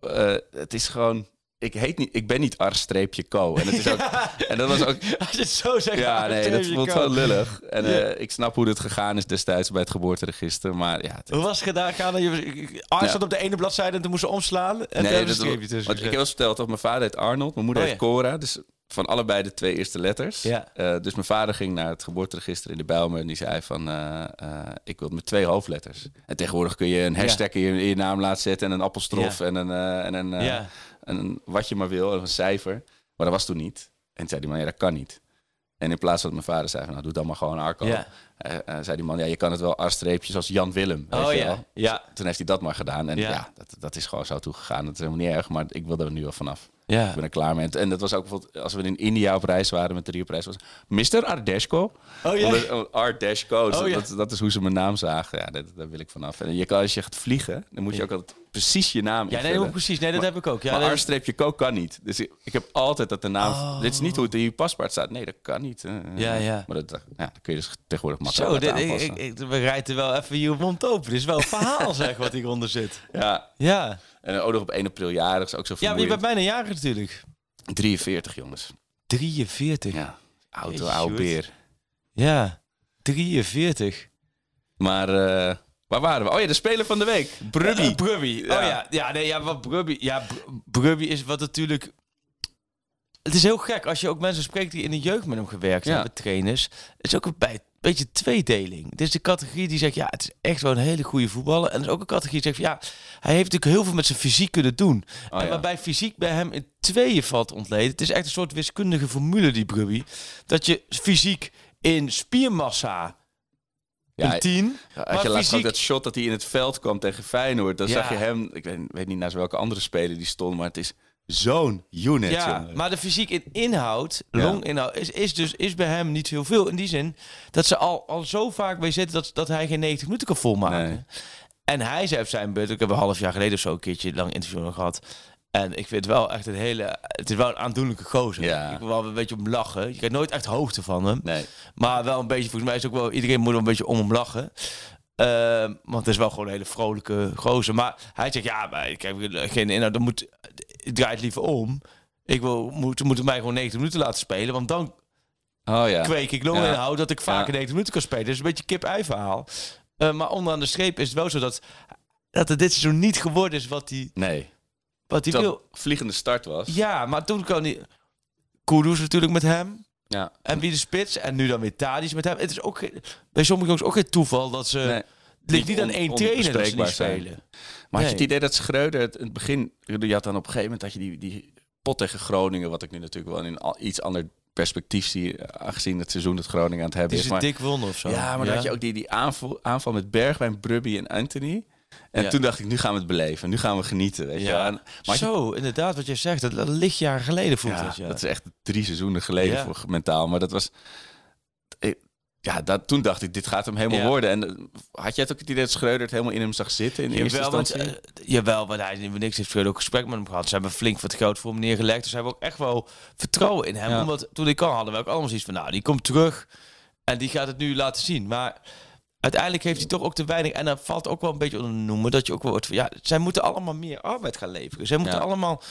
S6: eh, eh, het is gewoon... Ik, heet niet, ik ben niet Ars-Co. En, het is ook, en dat was ook...
S7: Als je het zo zegt.
S6: Ja, nee, dat voelt
S7: wel
S6: wel lullig. En eh, ik snap hoe dit gegaan is destijds bij het geboorteregister. Maar ja, het-
S7: Hoe was het gedaan? Gaan je, Ars
S6: Ja.
S7: zat op de ene bladzijde en toen moest ze omslaan. En
S6: nee, dat, want ik heb wel verteld dat mijn vader heet Arnold, mijn moeder
S7: Oh,
S6: heet
S7: ja.
S6: Cora. Dus van allebei de twee eerste letters.
S7: Ja.
S6: Eh, dus mijn vader ging naar het geboorteregister in de Bijlmer en die zei van, eh, eh, ik wil met twee hoofdletters. En tegenwoordig kun je een hashtag in, je, in je naam laten zetten en een appelstrof
S7: Ja.
S6: en een, en een,
S7: Ja.
S6: en een wat je maar wil, en een cijfer. Maar dat was toen niet. En toen zei die man, ja, dat kan niet. En in plaats van dat mijn vader zei van, nou, doe dan maar gewoon Arco.
S7: Ja.
S6: Eh, eh, zei die man, ja, je kan het wel Ars-streepjes als Jan Willem. weet
S7: Oh
S6: je
S7: ja.
S6: wel.
S7: Ja.
S6: Toen heeft hij dat maar gedaan. En
S7: Ja.
S6: ja, dat, dat is gewoon zo toegegaan. Dat is helemaal niet erg, maar ik wil er nu wel vanaf.
S7: Ja.
S6: Ik ben er klaar mee. En dat was ook bijvoorbeeld, als we in India op reis waren met de Rio prijs was Mr. Ardeshko.
S7: Oh ja.
S6: Oh, Ardeshko,
S7: Oh, ja.
S6: dat, dat is hoe ze mijn naam zagen. Ja, dat, daar wil ik vanaf. En je kan, als je gaat vliegen, dan moet je ook altijd precies je naam
S7: Ja, nee,
S6: invullen.
S7: precies. Nee, dat
S6: Maar-
S7: heb ik ook. Ja,
S6: maar
S7: dat-
S6: R-co kan niet. Dus ik, ik heb altijd dat de naam...
S7: Oh.
S6: Dit is niet hoe het in je paspoort staat. Nee, dat kan niet. Eh,
S7: Ja, ja.
S6: Maar dat, ja, dat kun je dus tegenwoordig makkelijk
S7: Zo, dit, ik, ik, ik, we rijden wel even je mond open. Dit is wel een verhaal, zeg, wat hieronder zit.
S6: ja.
S7: Ja.
S6: En ook nog op 1 april jarig is ook zo
S7: Ja, maar je
S6: vermoeiend.
S7: bent bijna jarig natuurlijk.
S6: 43, jongens.
S7: 43. Ja.
S6: Ja, auto, oude beer.
S7: 43.
S6: Maar eh, waar waren we? Oh ja, de speler van de week. Brubby.
S7: Eh, Brubby.
S6: Ja.
S7: Oh ja. Ja, nee, ja, wat Brubby... Ja, Br- Brubby is wat natuurlijk... Het is heel gek als je ook mensen spreekt die in de jeugd met hem gewerkt
S6: Ja.
S7: hebben, trainers. Het is ook een bij- beetje tweedeling. Het is de categorie die zegt, ja, het is echt wel een hele goede voetballer. En er is ook een categorie die zegt, van, ja, hij heeft natuurlijk heel veel met zijn fysiek kunnen doen.
S6: Oh
S7: en
S6: ja.
S7: waarbij fysiek bij hem in tweeën valt ontleden. Het is echt een soort wiskundige formule, die Brubby. Dat je fysiek in spiermassa
S6: Ja,
S7: een 10.
S6: Als
S7: maar
S6: je laatst ook
S7: fysiek-
S6: dat shot dat hij in het veld kwam tegen Feyenoord, dan
S7: Ja.
S6: zag je hem, ik weet, weet niet naast welke andere speler die stond, maar het is zo'n unit,
S7: Ja,
S6: jongen.
S7: maar de fysiek in inhoud,
S6: Ja.
S7: longinhoud, is, is dus is bij hem niet heel veel. In die zin dat ze al, al zo vaak bij zitten dat, dat hij geen 90 minuten kan volmaken.
S6: Nee.
S7: En hij zei op zijn beurt, ik heb een half jaar geleden of zo een keertje lang interview nog gehad. En ik vind het wel echt een hele, het is wel een aandoenlijke gozer.
S6: Ja.
S7: Ik wil wel een beetje om lachen. Je krijgt nooit echt hoogte van hem.
S6: Nee.
S7: Maar wel een beetje, volgens mij is ook wel, iedereen moet er een beetje om hem lachen. Ehm, want het is wel gewoon een hele vrolijke gozer. Maar hij zegt, ja, maar ik heb geen inhoud. Dan moet, ik draai het liever om. Ik wil, moet, moeten mij gewoon 90 minuten laten spelen. Want dan
S6: Oh ja.
S7: kweek ik long
S6: Ja.
S7: inhoud dat ik vaker
S6: Ja.
S7: 90 minuten kan spelen. Dus een beetje kip-ei verhaal. Eh, maar onderaan de streep is het wel zo dat, dat het dit seizoen niet geworden is wat hij,
S6: Nee.
S7: Wat
S6: Terwijl
S7: wil.
S6: het vliegende start was.
S7: Ja, maar toen kan hij... Kudus natuurlijk met hem.
S6: Ja.
S7: En wie de spits. En nu dan weer Tadic met hem. Het is ook geen- bij sommige jongens ook geen toeval dat ze...
S6: Nee.
S7: Het ligt niet aan één trainer dat ze niet
S6: zijn.
S7: spelen.
S6: Maar had je het idee dat Schreuder het in het begin... Je had dan op een gegeven moment dat je die, die pot tegen Groningen... wat ik nu natuurlijk wel in iets ander perspectief zie... aangezien het seizoen dat Groningen aan het hebben
S7: Het
S6: is.
S7: is
S6: Maar,
S7: een dik wonder of zo.
S6: ja, maar dan had je ook die, die aanval, aanval met Bergwijn, Brubby en Anthony. En
S7: Ja.
S6: toen dacht ik, nu gaan we het beleven. Nu gaan we genieten, weet je En- maar je-
S7: zo, inderdaad, wat je zegt. Dat, dat ligt jaren geleden voelt
S6: ja,
S7: dat, ja.
S6: dat is echt drie seizoenen geleden voor mentaal. Maar dat was... Ja, dat, toen dacht ik, dit gaat hem helemaal worden. En eh, had jij het ook het idee dat Schreuder het helemaal in hem zag zitten in eerste
S7: Jawel, want,
S6: instantie?
S7: eh, jawel, want hij heeft niks heeft Schreuder ook gesprek met hem gehad. Ze hebben flink wat geld voor hem neergelegd. Dus ze hebben ook echt wel vertrouwen in hem. Omdat toen ik kan hadden we ook allemaal zoiets van, nou, die komt terug en die gaat het nu laten zien. Maar uiteindelijk heeft hij toch ook te weinig. En dan valt ook wel een beetje onder noemen dat je ook wel wordt van, ja, zij moeten allemaal meer arbeid gaan leveren. Zij moeten
S6: Ja.
S7: allemaal,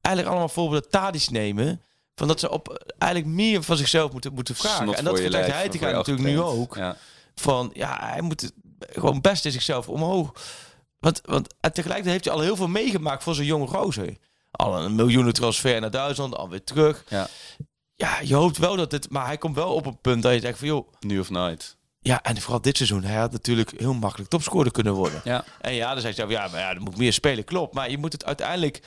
S7: eigenlijk allemaal voorbeeld Tadis nemen. Van dat ze op eigenlijk meer van zichzelf moeten, moeten vragen.
S6: Snot
S7: en dat
S6: lijf,
S7: hij te gaan natuurlijk nu ook
S6: Ja.
S7: van ja, hij moet gewoon best in zichzelf omhoog. Want, want en tegelijkertijd heeft hij al heel veel meegemaakt voor zo'n jonge gozer. Al een miljoenen transfer naar Duitsland, alweer terug.
S6: Ja.
S7: Ja, je hoopt wel dat het... Maar hij komt wel op een punt dat je denkt van joh...
S6: Nu of nooit.
S7: Ja, en vooral dit seizoen. Hij had natuurlijk heel makkelijk topscorer kunnen worden.
S6: Ja.
S7: En ja, dan zeg je zelf, ja, maar ja, dan moet ik meer spelen. Klopt. Maar je moet het uiteindelijk...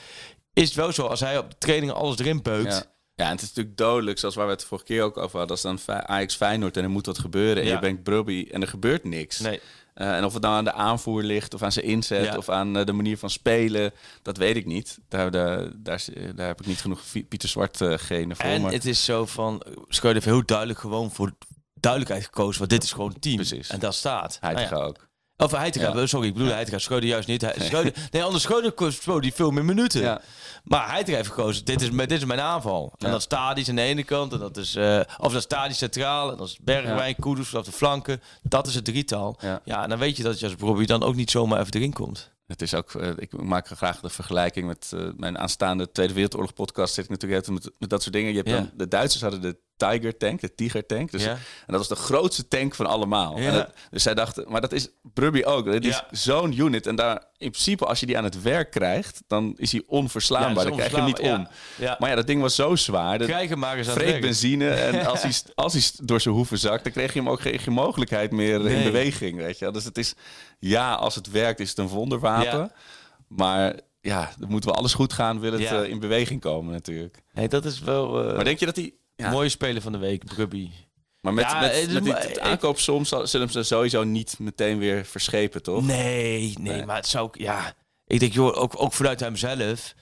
S7: Is het wel zo, als hij op de trainingen alles erin beukt...
S6: Ja. ja, en het is natuurlijk dodelijk, zoals waar we het vorige keer ook over hadden. Als dan Ajax Feyenoord en er moet wat gebeuren en je bent Brubby en er gebeurt niks.
S7: Nee.
S6: Eh, en of het nou aan de aanvoer ligt, of aan zijn inzet,
S7: Ja.
S6: of aan eh, de manier van spelen, dat weet ik niet. Daar, daar, daar, heb ik niet genoeg Pieter Zwart eh genen voor.
S7: En
S6: maar
S7: het is zo van, Schreuder heeft heel duidelijk gewoon voor duidelijkheid gekozen, want dit is gewoon team.
S6: Precies.
S7: En dat staat.
S6: hij
S7: Nou ja.
S6: ook.
S7: Of Heitinga,
S6: Ja.
S7: sorry, ik bedoel Heitinga. Schreuder juist niet. Schreuder, nee, anders Schreuder speelde die veel meer minuten.
S6: Ja.
S7: Maar Heitinga heeft gekozen, dit is, dit is mijn aanval. En
S6: Ja.
S7: dat stadisch aan de ene kant, en dat is, eh, of dat stadisch centraal, en dat is Bergwijn, Kudus vanaf de flanken. Dat is het drietal.
S6: Ja.
S7: Ja, en dan weet je dat je als Robbie dan ook niet zomaar even erin komt.
S6: Het is ook, eh, ik maak graag de vergelijking met eh, mijn aanstaande Tweede Wereldoorlog podcast. Zit ik natuurlijk met, met dat soort dingen. Je hebt
S7: Ja.
S6: dan, de Duitsers hadden de Tiger tank, de Tiger tank. Dus,
S7: Ja.
S6: En dat was de grootste tank van allemaal.
S7: Ja.
S6: En dat- dus zij dachten, maar dat is Brubby ook. Het is
S7: Ja.
S6: zo'n unit. En daar in principe, als je die aan het werk krijgt, dan is hij onverslaanbaar. Dan krijg je hem niet om. Maar ja, dat ding was zo zwaar. Dat
S7: Krijgen maar eens aan het
S6: benzine. En als hij, als hij door zijn hoeven zakt, dan kreeg je hem ook geen, geen mogelijkheid meer in beweging. Weet je? Dus het is, ja, als het werkt, is het een wonderwapen. Maar ja, dan moeten we alles goed gaan, wil het
S7: Ja.
S6: in beweging komen natuurlijk.
S7: Nee, dat is wel eh
S6: Maar denk je dat hij... Ja,
S7: mooie speler van de week, Brubby.
S6: maar met,
S7: Ja,
S6: met, die het aankoop soms zullen ze sowieso niet meteen weer verschepen, toch?
S7: Nee, nee,
S6: Nee.
S7: maar het zou ook, ja. Ik denk, joh, ook, ook vanuit hemzelf.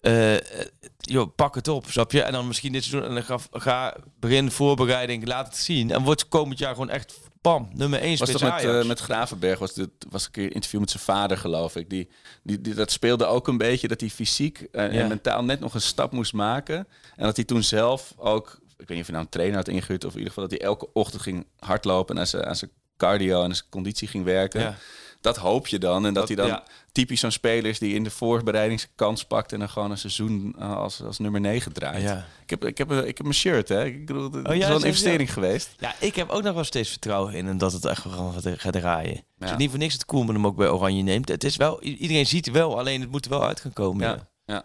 S7: eh, eh, joh, pak het op, snap je? En dan misschien dit seizoen en dan ga, ga begin voorbereiding, laat het zien. En wordt komend jaar gewoon echt, bam, nummer 1
S6: was toch met, eh, met Gravenberg, was, dit, was een keer een interview met zijn vader, geloof ik. Die, die, die, dat speelde ook een beetje, dat hij fysiek eh,
S7: Ja.
S6: en mentaal net nog een stap moest maken. En dat hij toen zelf ook, ik weet niet of hij nou een trainer had ingehuurd, of in ieder geval dat hij elke ochtend ging hardlopen en aan zijn, aan zijn cardio en zijn conditie ging werken.
S7: Ja.
S6: Dat hoop je dan. En dat, hij dan
S7: ja.
S6: typisch zo'n speler is die in de voorbereiding zijn kans pakt en dan gewoon een seizoen eh, als, als nummer 9 draait.
S7: Ja.
S6: Ik, heb, ik, heb, ik heb mijn shirt, hè. Ik bedoel, het
S7: Oh,
S6: is wel een investering geweest.
S7: Ja, ik heb ook nog wel steeds vertrouwen in en dat het echt gewoon gaat, gaat draaien. Het is niet voor niks dat Koeman hem ook bij Oranje neemt. Het is wel, iedereen ziet wel, alleen het moet er wel uit gaan komen.
S6: Ja. ja.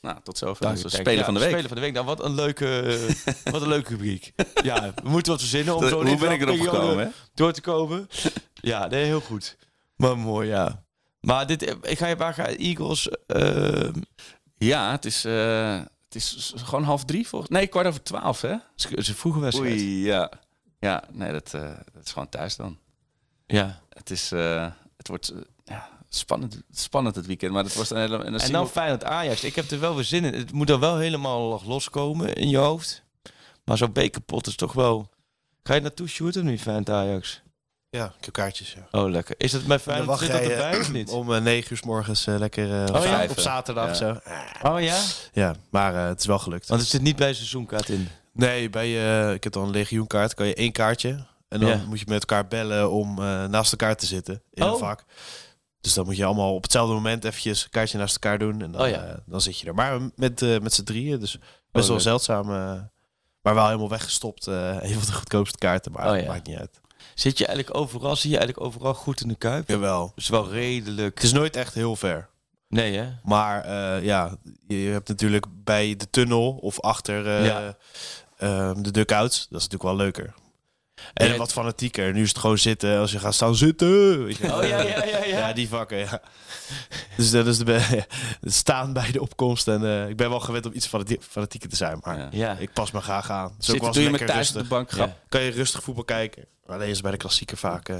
S6: Nou, tot zover.
S7: Dank
S6: speler van de week.
S7: Speler van de week. Nou, wat een leuke, wat een leuke rubriek. Ja, we moeten wat verzinnen om zo
S6: hoe ben ik erop gekomen,
S7: door te komen. Ja, nee, heel goed. Maar mooi, ja. Maar dit, ik ga je waar ga Eagles. eh,
S6: Ja, het is, eh, het is gewoon half drie volgens Nee, kwart over twaalf, hè?
S7: ze ze vroege wedstrijd.
S6: Oei, ja. Ja, nee, dat, eh, dat is gewoon thuis dan.
S7: Ja.
S6: Het, is, het wordt ja, spannend, spannend het weekend, maar het was een hele... En,
S7: En dan Feyenoord Ajax. Ik heb er wel weer zin in. Het moet dan wel helemaal loskomen in je hoofd. Maar zo'n bekerpot is toch wel. Ga je naartoe shooten nu, Feyenoord Ajax?
S8: Ja, ik heb kaartjes, ja.
S7: Oh, lekker. Is dat bij Feyenoord?
S8: wacht
S7: Zit dat erbij
S8: eh,
S7: of niet?
S8: om eh, 9 uur 's morgens eh, lekker eh,
S7: Oh, ja?
S8: op zaterdag
S6: Ja.
S8: of zo.
S7: Oh ja?
S8: Ja, maar eh, het is wel gelukt.
S7: Want het zit niet bij een seizoenkaart in.
S8: Nee, bij, eh, ik heb dan een legioenkaart. Kan je één kaartje. En dan
S7: Ja.
S8: moet je met elkaar bellen om eh, naast elkaar te zitten in
S7: Oh.
S8: een vak. Dus dan moet je allemaal op hetzelfde moment eventjes een kaartje naast elkaar doen. En dan,
S7: Oh ja.
S8: eh, dan zit je er. Maar met, eh, met z'n drieën. Dus best wel
S7: leuk.
S8: zeldzaam. eh, maar wel helemaal weggestopt. eh een van de goedkoopste kaarten. Maar
S7: Oh ja.
S8: maakt niet uit.
S7: Zit je eigenlijk overal? Zie je eigenlijk overal goed in de kuip?
S8: Jawel.
S7: Dus wel redelijk.
S8: Het is nooit echt heel ver.
S7: Nee, hè?
S8: Maar eh, ja, je hebt natuurlijk bij de tunnel of achter eh,
S7: Ja.
S8: ehm, de dugouts. Dat is natuurlijk wel leuker. En wat fanatieker. Nu is het gewoon zitten. Als je gaat staan zitten. Weet je.
S7: Oh ja, ja, ja, ja.
S8: Ja, die vakken, ja. Dus dat is de be- het staan bij de opkomst. En eh, ik ben wel gewend om iets fanati- fanatieker te zijn. Maar
S6: Ja.
S8: Ik pas me graag aan. Het is ook wel
S6: doe je met
S8: lekker
S6: thuis op
S8: rustig.
S6: de bank?
S7: Ja.
S8: Kan je rustig voetbal kijken. Maar alleen is bij de klassieker vaak eh,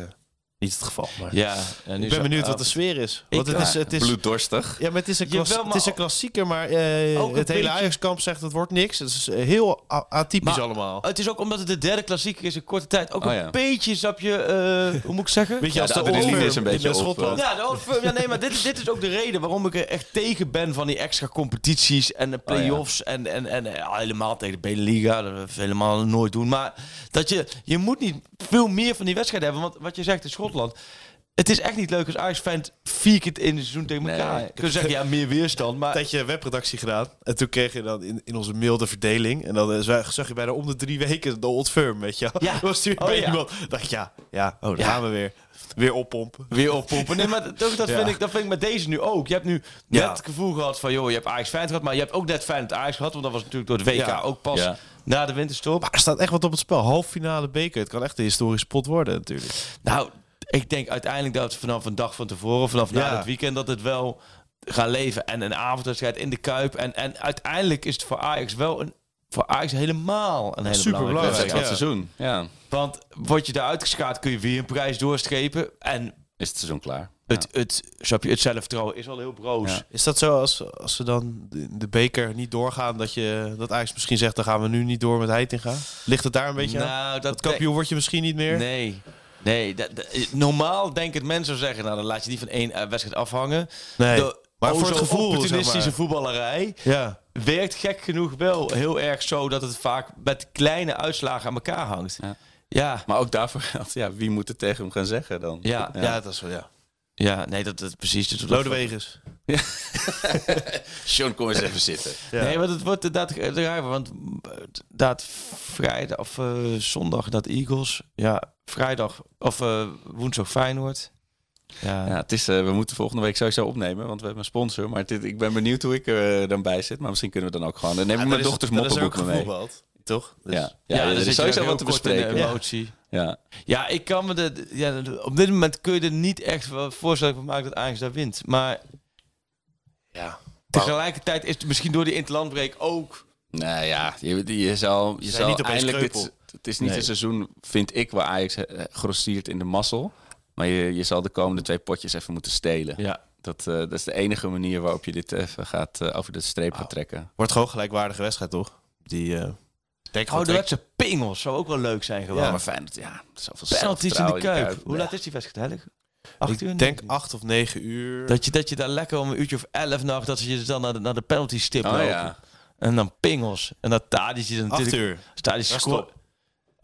S8: niet het geval. Maar
S7: Ja. en nu
S8: ik ben benieuwd
S7: oh.
S8: wat de sfeer is.
S7: Ik
S8: het is, het is,
S6: Bloeddorstig.
S8: ja, maar het is een, klas-
S7: maar
S8: het is een klassieker, maar eh, het hele Ajax-kamp zegt het wordt niks. Het is eh, heel atypisch
S7: Maar-
S8: allemaal.
S7: Het is ook omdat het de derde klassieker is in korte tijd. Ook
S6: Oh,
S7: een beetje, snap je, hoe moet ik zeggen?
S8: Weet je,
S6: Ja,
S8: als
S6: de
S8: de, Old
S6: is een beetje
S8: in
S6: op,
S8: Schotland.
S7: Ja, de Old Firm. ja nee, maar dit, dit is ook de reden waarom ik er echt tegen ben van die extra competities en de play-offs. en, en, en helemaal tegen de Beneliga, dat we helemaal nooit doen. Maar dat je, je moet niet veel meer van die wedstrijden hebben. Want wat je zegt in Schotland, het is echt niet leuk als Ajax fan vier keer in het seizoen tegen elkaar.
S6: Nee.
S7: Je kunt zeggen, ja, meer weerstand.
S8: een
S7: Maar
S8: tijdje webredactie gedaan. En toen kreeg je dan in, in onze mail de verdeling. En dan eh, zag zag je bijna om de drie weken de old firm, weet je wel.
S7: Ja.
S8: Dan je
S7: Oh,
S8: bij
S7: ja.
S8: iemand. dacht ik, ja, ja, oh, daar
S7: Ja.
S8: gaan we weer. Weer oppompen.
S7: weer oppompen. Nee, maar dat, dat,
S8: Ja.
S7: vind ik, dat vind ik met deze nu ook. Je hebt nu net
S8: Ja.
S7: het gevoel gehad van, joh, je hebt Ajax Feyenoord gehad, maar je hebt ook net Feyenoord Ajax gehad, want dat was natuurlijk door de WK
S8: Ja.
S7: ook pas
S6: Ja.
S7: Na de winterstop.
S8: Maar er staat echt wat op het spel. Halffinale beker. Het kan echt een historisch pot worden natuurlijk.
S7: Nou, ik denk uiteindelijk dat vanaf een dag van tevoren, vanaf na het weekend, dat het wel gaat leven. En een avondwedstrijd in de Kuip. En, en uiteindelijk is het voor Ajax wel een voor Ajax helemaal een hele
S8: Super
S7: belangrijke
S8: belangrijk,
S7: wedstrijd.
S6: Van
S8: ja.
S6: het seizoen. Ja.
S7: Want word je eruit geschaad, kun je weer een prijs doorstrepen. En
S6: Is het seizoen klaar.
S7: het, het, snap je, het zelfvertrouwen is al heel broos.
S6: Ja.
S8: Is dat zo als, als ze dan de, beker niet doorgaan, dat, je, dat Ajax misschien zegt, dan gaan we nu niet door met Heitinga? Ligt het daar een beetje aan?
S7: Nou,
S8: Dat kampioen word je misschien niet meer?
S7: Nee. Nee, dat, dat- normaal denk het mensen zeggen, nou dan laat je die van één eh, wedstrijd afhangen.
S8: Nee.
S7: De
S8: maar voor het gevoel,
S7: opportunistische
S8: zeg maar.
S7: voetballerij
S8: Ja.
S7: werkt gek genoeg wel heel erg zo dat het vaak met kleine uitslagen aan elkaar hangt.
S6: Ja.
S7: Ja,
S6: Maar ook daarvoor geldt, ja, wie moet het tegen hem gaan zeggen dan?
S7: ja,
S8: Ja.
S7: ja.
S8: dat is wel, ja.
S7: nee, dat is precies. Dus
S8: Lodewegers.
S6: Sean, kom eens even zitten.
S8: Ja.
S7: Nee, want het wordt inderdaad drijven. Want dat vrijdag of eh, zondag dat Eagles. Ja, vrijdag of eh, woensdag Feyenoord. Ja,
S6: Ja, het is, eh, we moeten volgende week sowieso opnemen, want we hebben een sponsor. Maar dit, ik ben benieuwd hoe ik er dan bij zit. Maar misschien kunnen we dan ook gewoon... Dan neem ik mijn dochters moppenboek me mee.
S8: Toch? Dus-
S6: Ja, ja,
S7: dan
S6: er is sowieso wat te bespreken.
S7: emotie.
S6: Ja.
S7: Ja, ik kan me de, ja, op dit moment kun je er niet echt voorstellen van maken dat Ajax daar wint. Maar
S8: Ja.
S7: tegelijkertijd is het misschien door die interlandbreek ook.
S6: Nou ja, je, je zal, je zal
S8: niet opeens
S6: eindelijk dit, Het is niet
S7: Nee.
S6: een seizoen, vind ik, waar Ajax eh, grossiert in de mazzel. Maar je, je zal de komende twee potjes even moeten stelen.
S7: Ja.
S6: Dat, eh, dat is de enige manier waarop je dit even gaat, eh, over de streep gaat trekken.
S8: Wordt gewoon gelijkwaardige wedstrijd, toch? Die, eh
S7: Ouderwetse pingels zou ook wel leuk zijn gewoon.
S6: Ja, maar fijn dat ja, zoveel
S7: Penalties in de
S6: zelfvertrouwen
S7: Kuip. Hoe laat is die wedstrijd eigenlijk? Acht uur?
S8: Ik denk acht of negen uur.
S7: Dat je, dat je daar lekker om een uurtje of elf nacht, dat ze je dan naar de, naar de penalty stip
S6: Oh
S7: lopen.
S6: ja.
S7: En dan pingels. En dat Tadic je dan
S8: acht
S7: natuurlijk...
S8: uur.
S7: Tadic
S8: is
S7: scoort.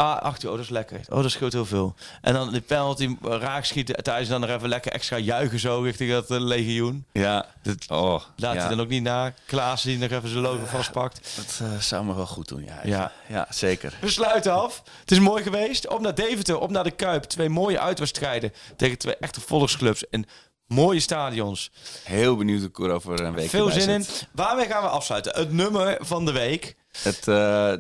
S7: Ah, acht uur. Oh, dat is lekker. Oh, dat scheelt heel veel. En dan de penalty raak schieten. Thuis dan nog even lekker extra juichen zo richting dat eh, legioen.
S6: Ja, oh,
S7: Laat
S6: ja.
S7: hij dan ook niet na. Klaas die nog even zijn logo vastpakt.
S6: Dat eh, zou me wel goed doen, ja.
S7: Ja.
S6: ja zeker.
S7: We sluiten af. Het is mooi geweest. Op naar Deventer, op naar de Kuip. Twee mooie uitwedstrijden tegen twee echte volksclubs. En mooie stadions.
S6: Heel benieuwd hoe ik er over een week
S7: Veel zin in. Waarmee gaan we afsluiten? Het nummer van de week.
S6: Het, eh,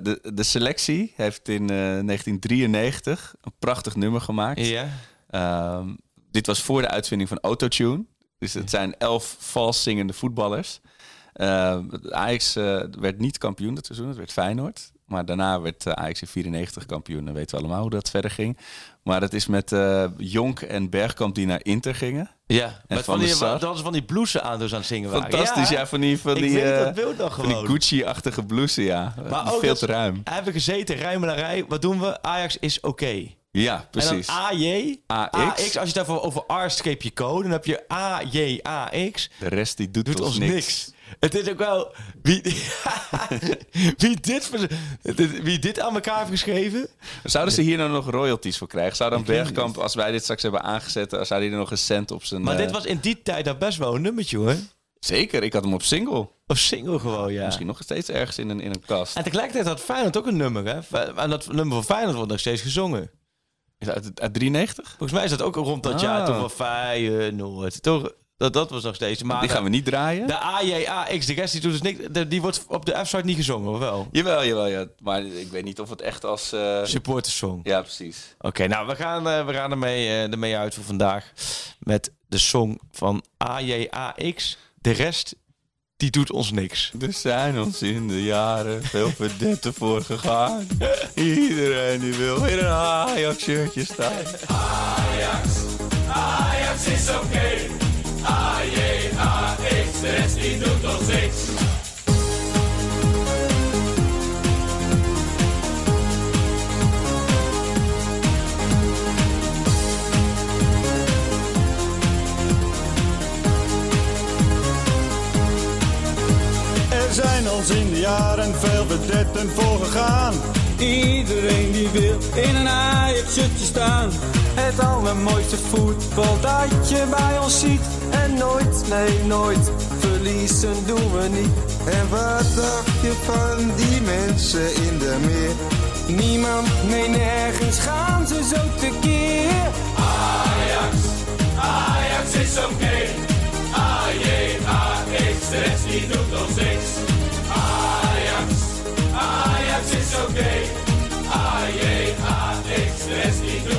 S6: de, de selectie heeft in eh, 1993 een prachtig nummer gemaakt.
S7: Ja.
S6: Ehm, dit was voor de uitvinding van Autotune. Dus het zijn elf vals zingende voetballers. Ehm, Ajax eh, werd niet kampioen dat seizoen, het werd Feyenoord. Maar daarna werd eh, Ajax in 94 kampioen. Dan weten we allemaal hoe dat verder ging. Maar het is met eh, Jonk en Bergkamp die naar Inter gingen.
S7: Ja,
S6: En Van
S7: die,
S6: Sar.
S7: dat is van die blouses aan dus aan het zingen waren.
S6: Fantastisch, ja, van die, van die, eh,
S7: dat
S6: van die
S7: gewoon.
S6: Gucci-achtige blouse, ja.
S7: Maar ook
S6: Veel
S7: dat-
S6: te ruim.
S7: Hebben gezeten, rijmelarij. Wat doen we? Ajax is oké.
S6: Ja, precies.
S7: En dan AJ,
S6: AX.
S7: AX. Als je het daarvoor over R streep je code, dan heb je AJ, AX.
S6: De rest die doet,
S7: Doet
S6: ons,
S7: ons
S6: niks.
S7: niks. Het is ook wel... Wie, wie, dit, wie dit aan elkaar heeft geschreven...
S6: Zouden ze hier nou nog royalties voor krijgen? Zou dan Bergkamp, als wij dit straks hebben aangezet, zou hij er nog een cent op zijn...
S7: Maar
S6: eh,
S7: dit was in die tijd dat best wel een nummertje hoor.
S6: Zeker, ik had hem op single.
S7: Of single gewoon, ja.
S6: Misschien nog steeds ergens in een, in een kast.
S7: En tegelijkertijd had Feyenoord ook een nummer, hè? En dat nummer van Feyenoord wordt nog steeds gezongen.
S6: Is dat uit, uit 93?
S7: Volgens mij is dat ook rond dat
S6: Ah.
S7: jaar toch wel Feyenoord. Toch, dat, dat was nog steeds. Maar
S6: die gaan we niet draaien.
S7: De AJAX, de rest die doet dus niks. de- Die wordt op de F-site niet gezongen, of wel?
S6: Jawel, jawel, ja. Maar ik weet niet of het echt als... eh,
S7: Supportersong.
S6: Ja, precies.
S7: Oké, nou, we gaan, eh, we gaan ermee, eh, ermee uit voor vandaag. Met de song van AJAX. De rest, die doet ons niks.
S6: Er zijn ons in de jaren veel verdetten voor gegaan. Iedereen die wil in een Ajax-shirtje staan.
S5: Ajax is oké. Doet.
S9: Er zijn ons in de jaren veel verdetten voor gegaan. Iedereen die wil in een Ajax-shirtje staan. Het allermooiste voetbal dat je bij ons ziet. En nooit, nee nooit, verliezen doen we niet. En wat dacht je van die mensen in de meer? Niemand, nee nergens gaan ze zo tekeer.
S5: Ajax, Ajax is oké. A-J-A-X, de rest die doet ons niks. Ajax, it's okay. A.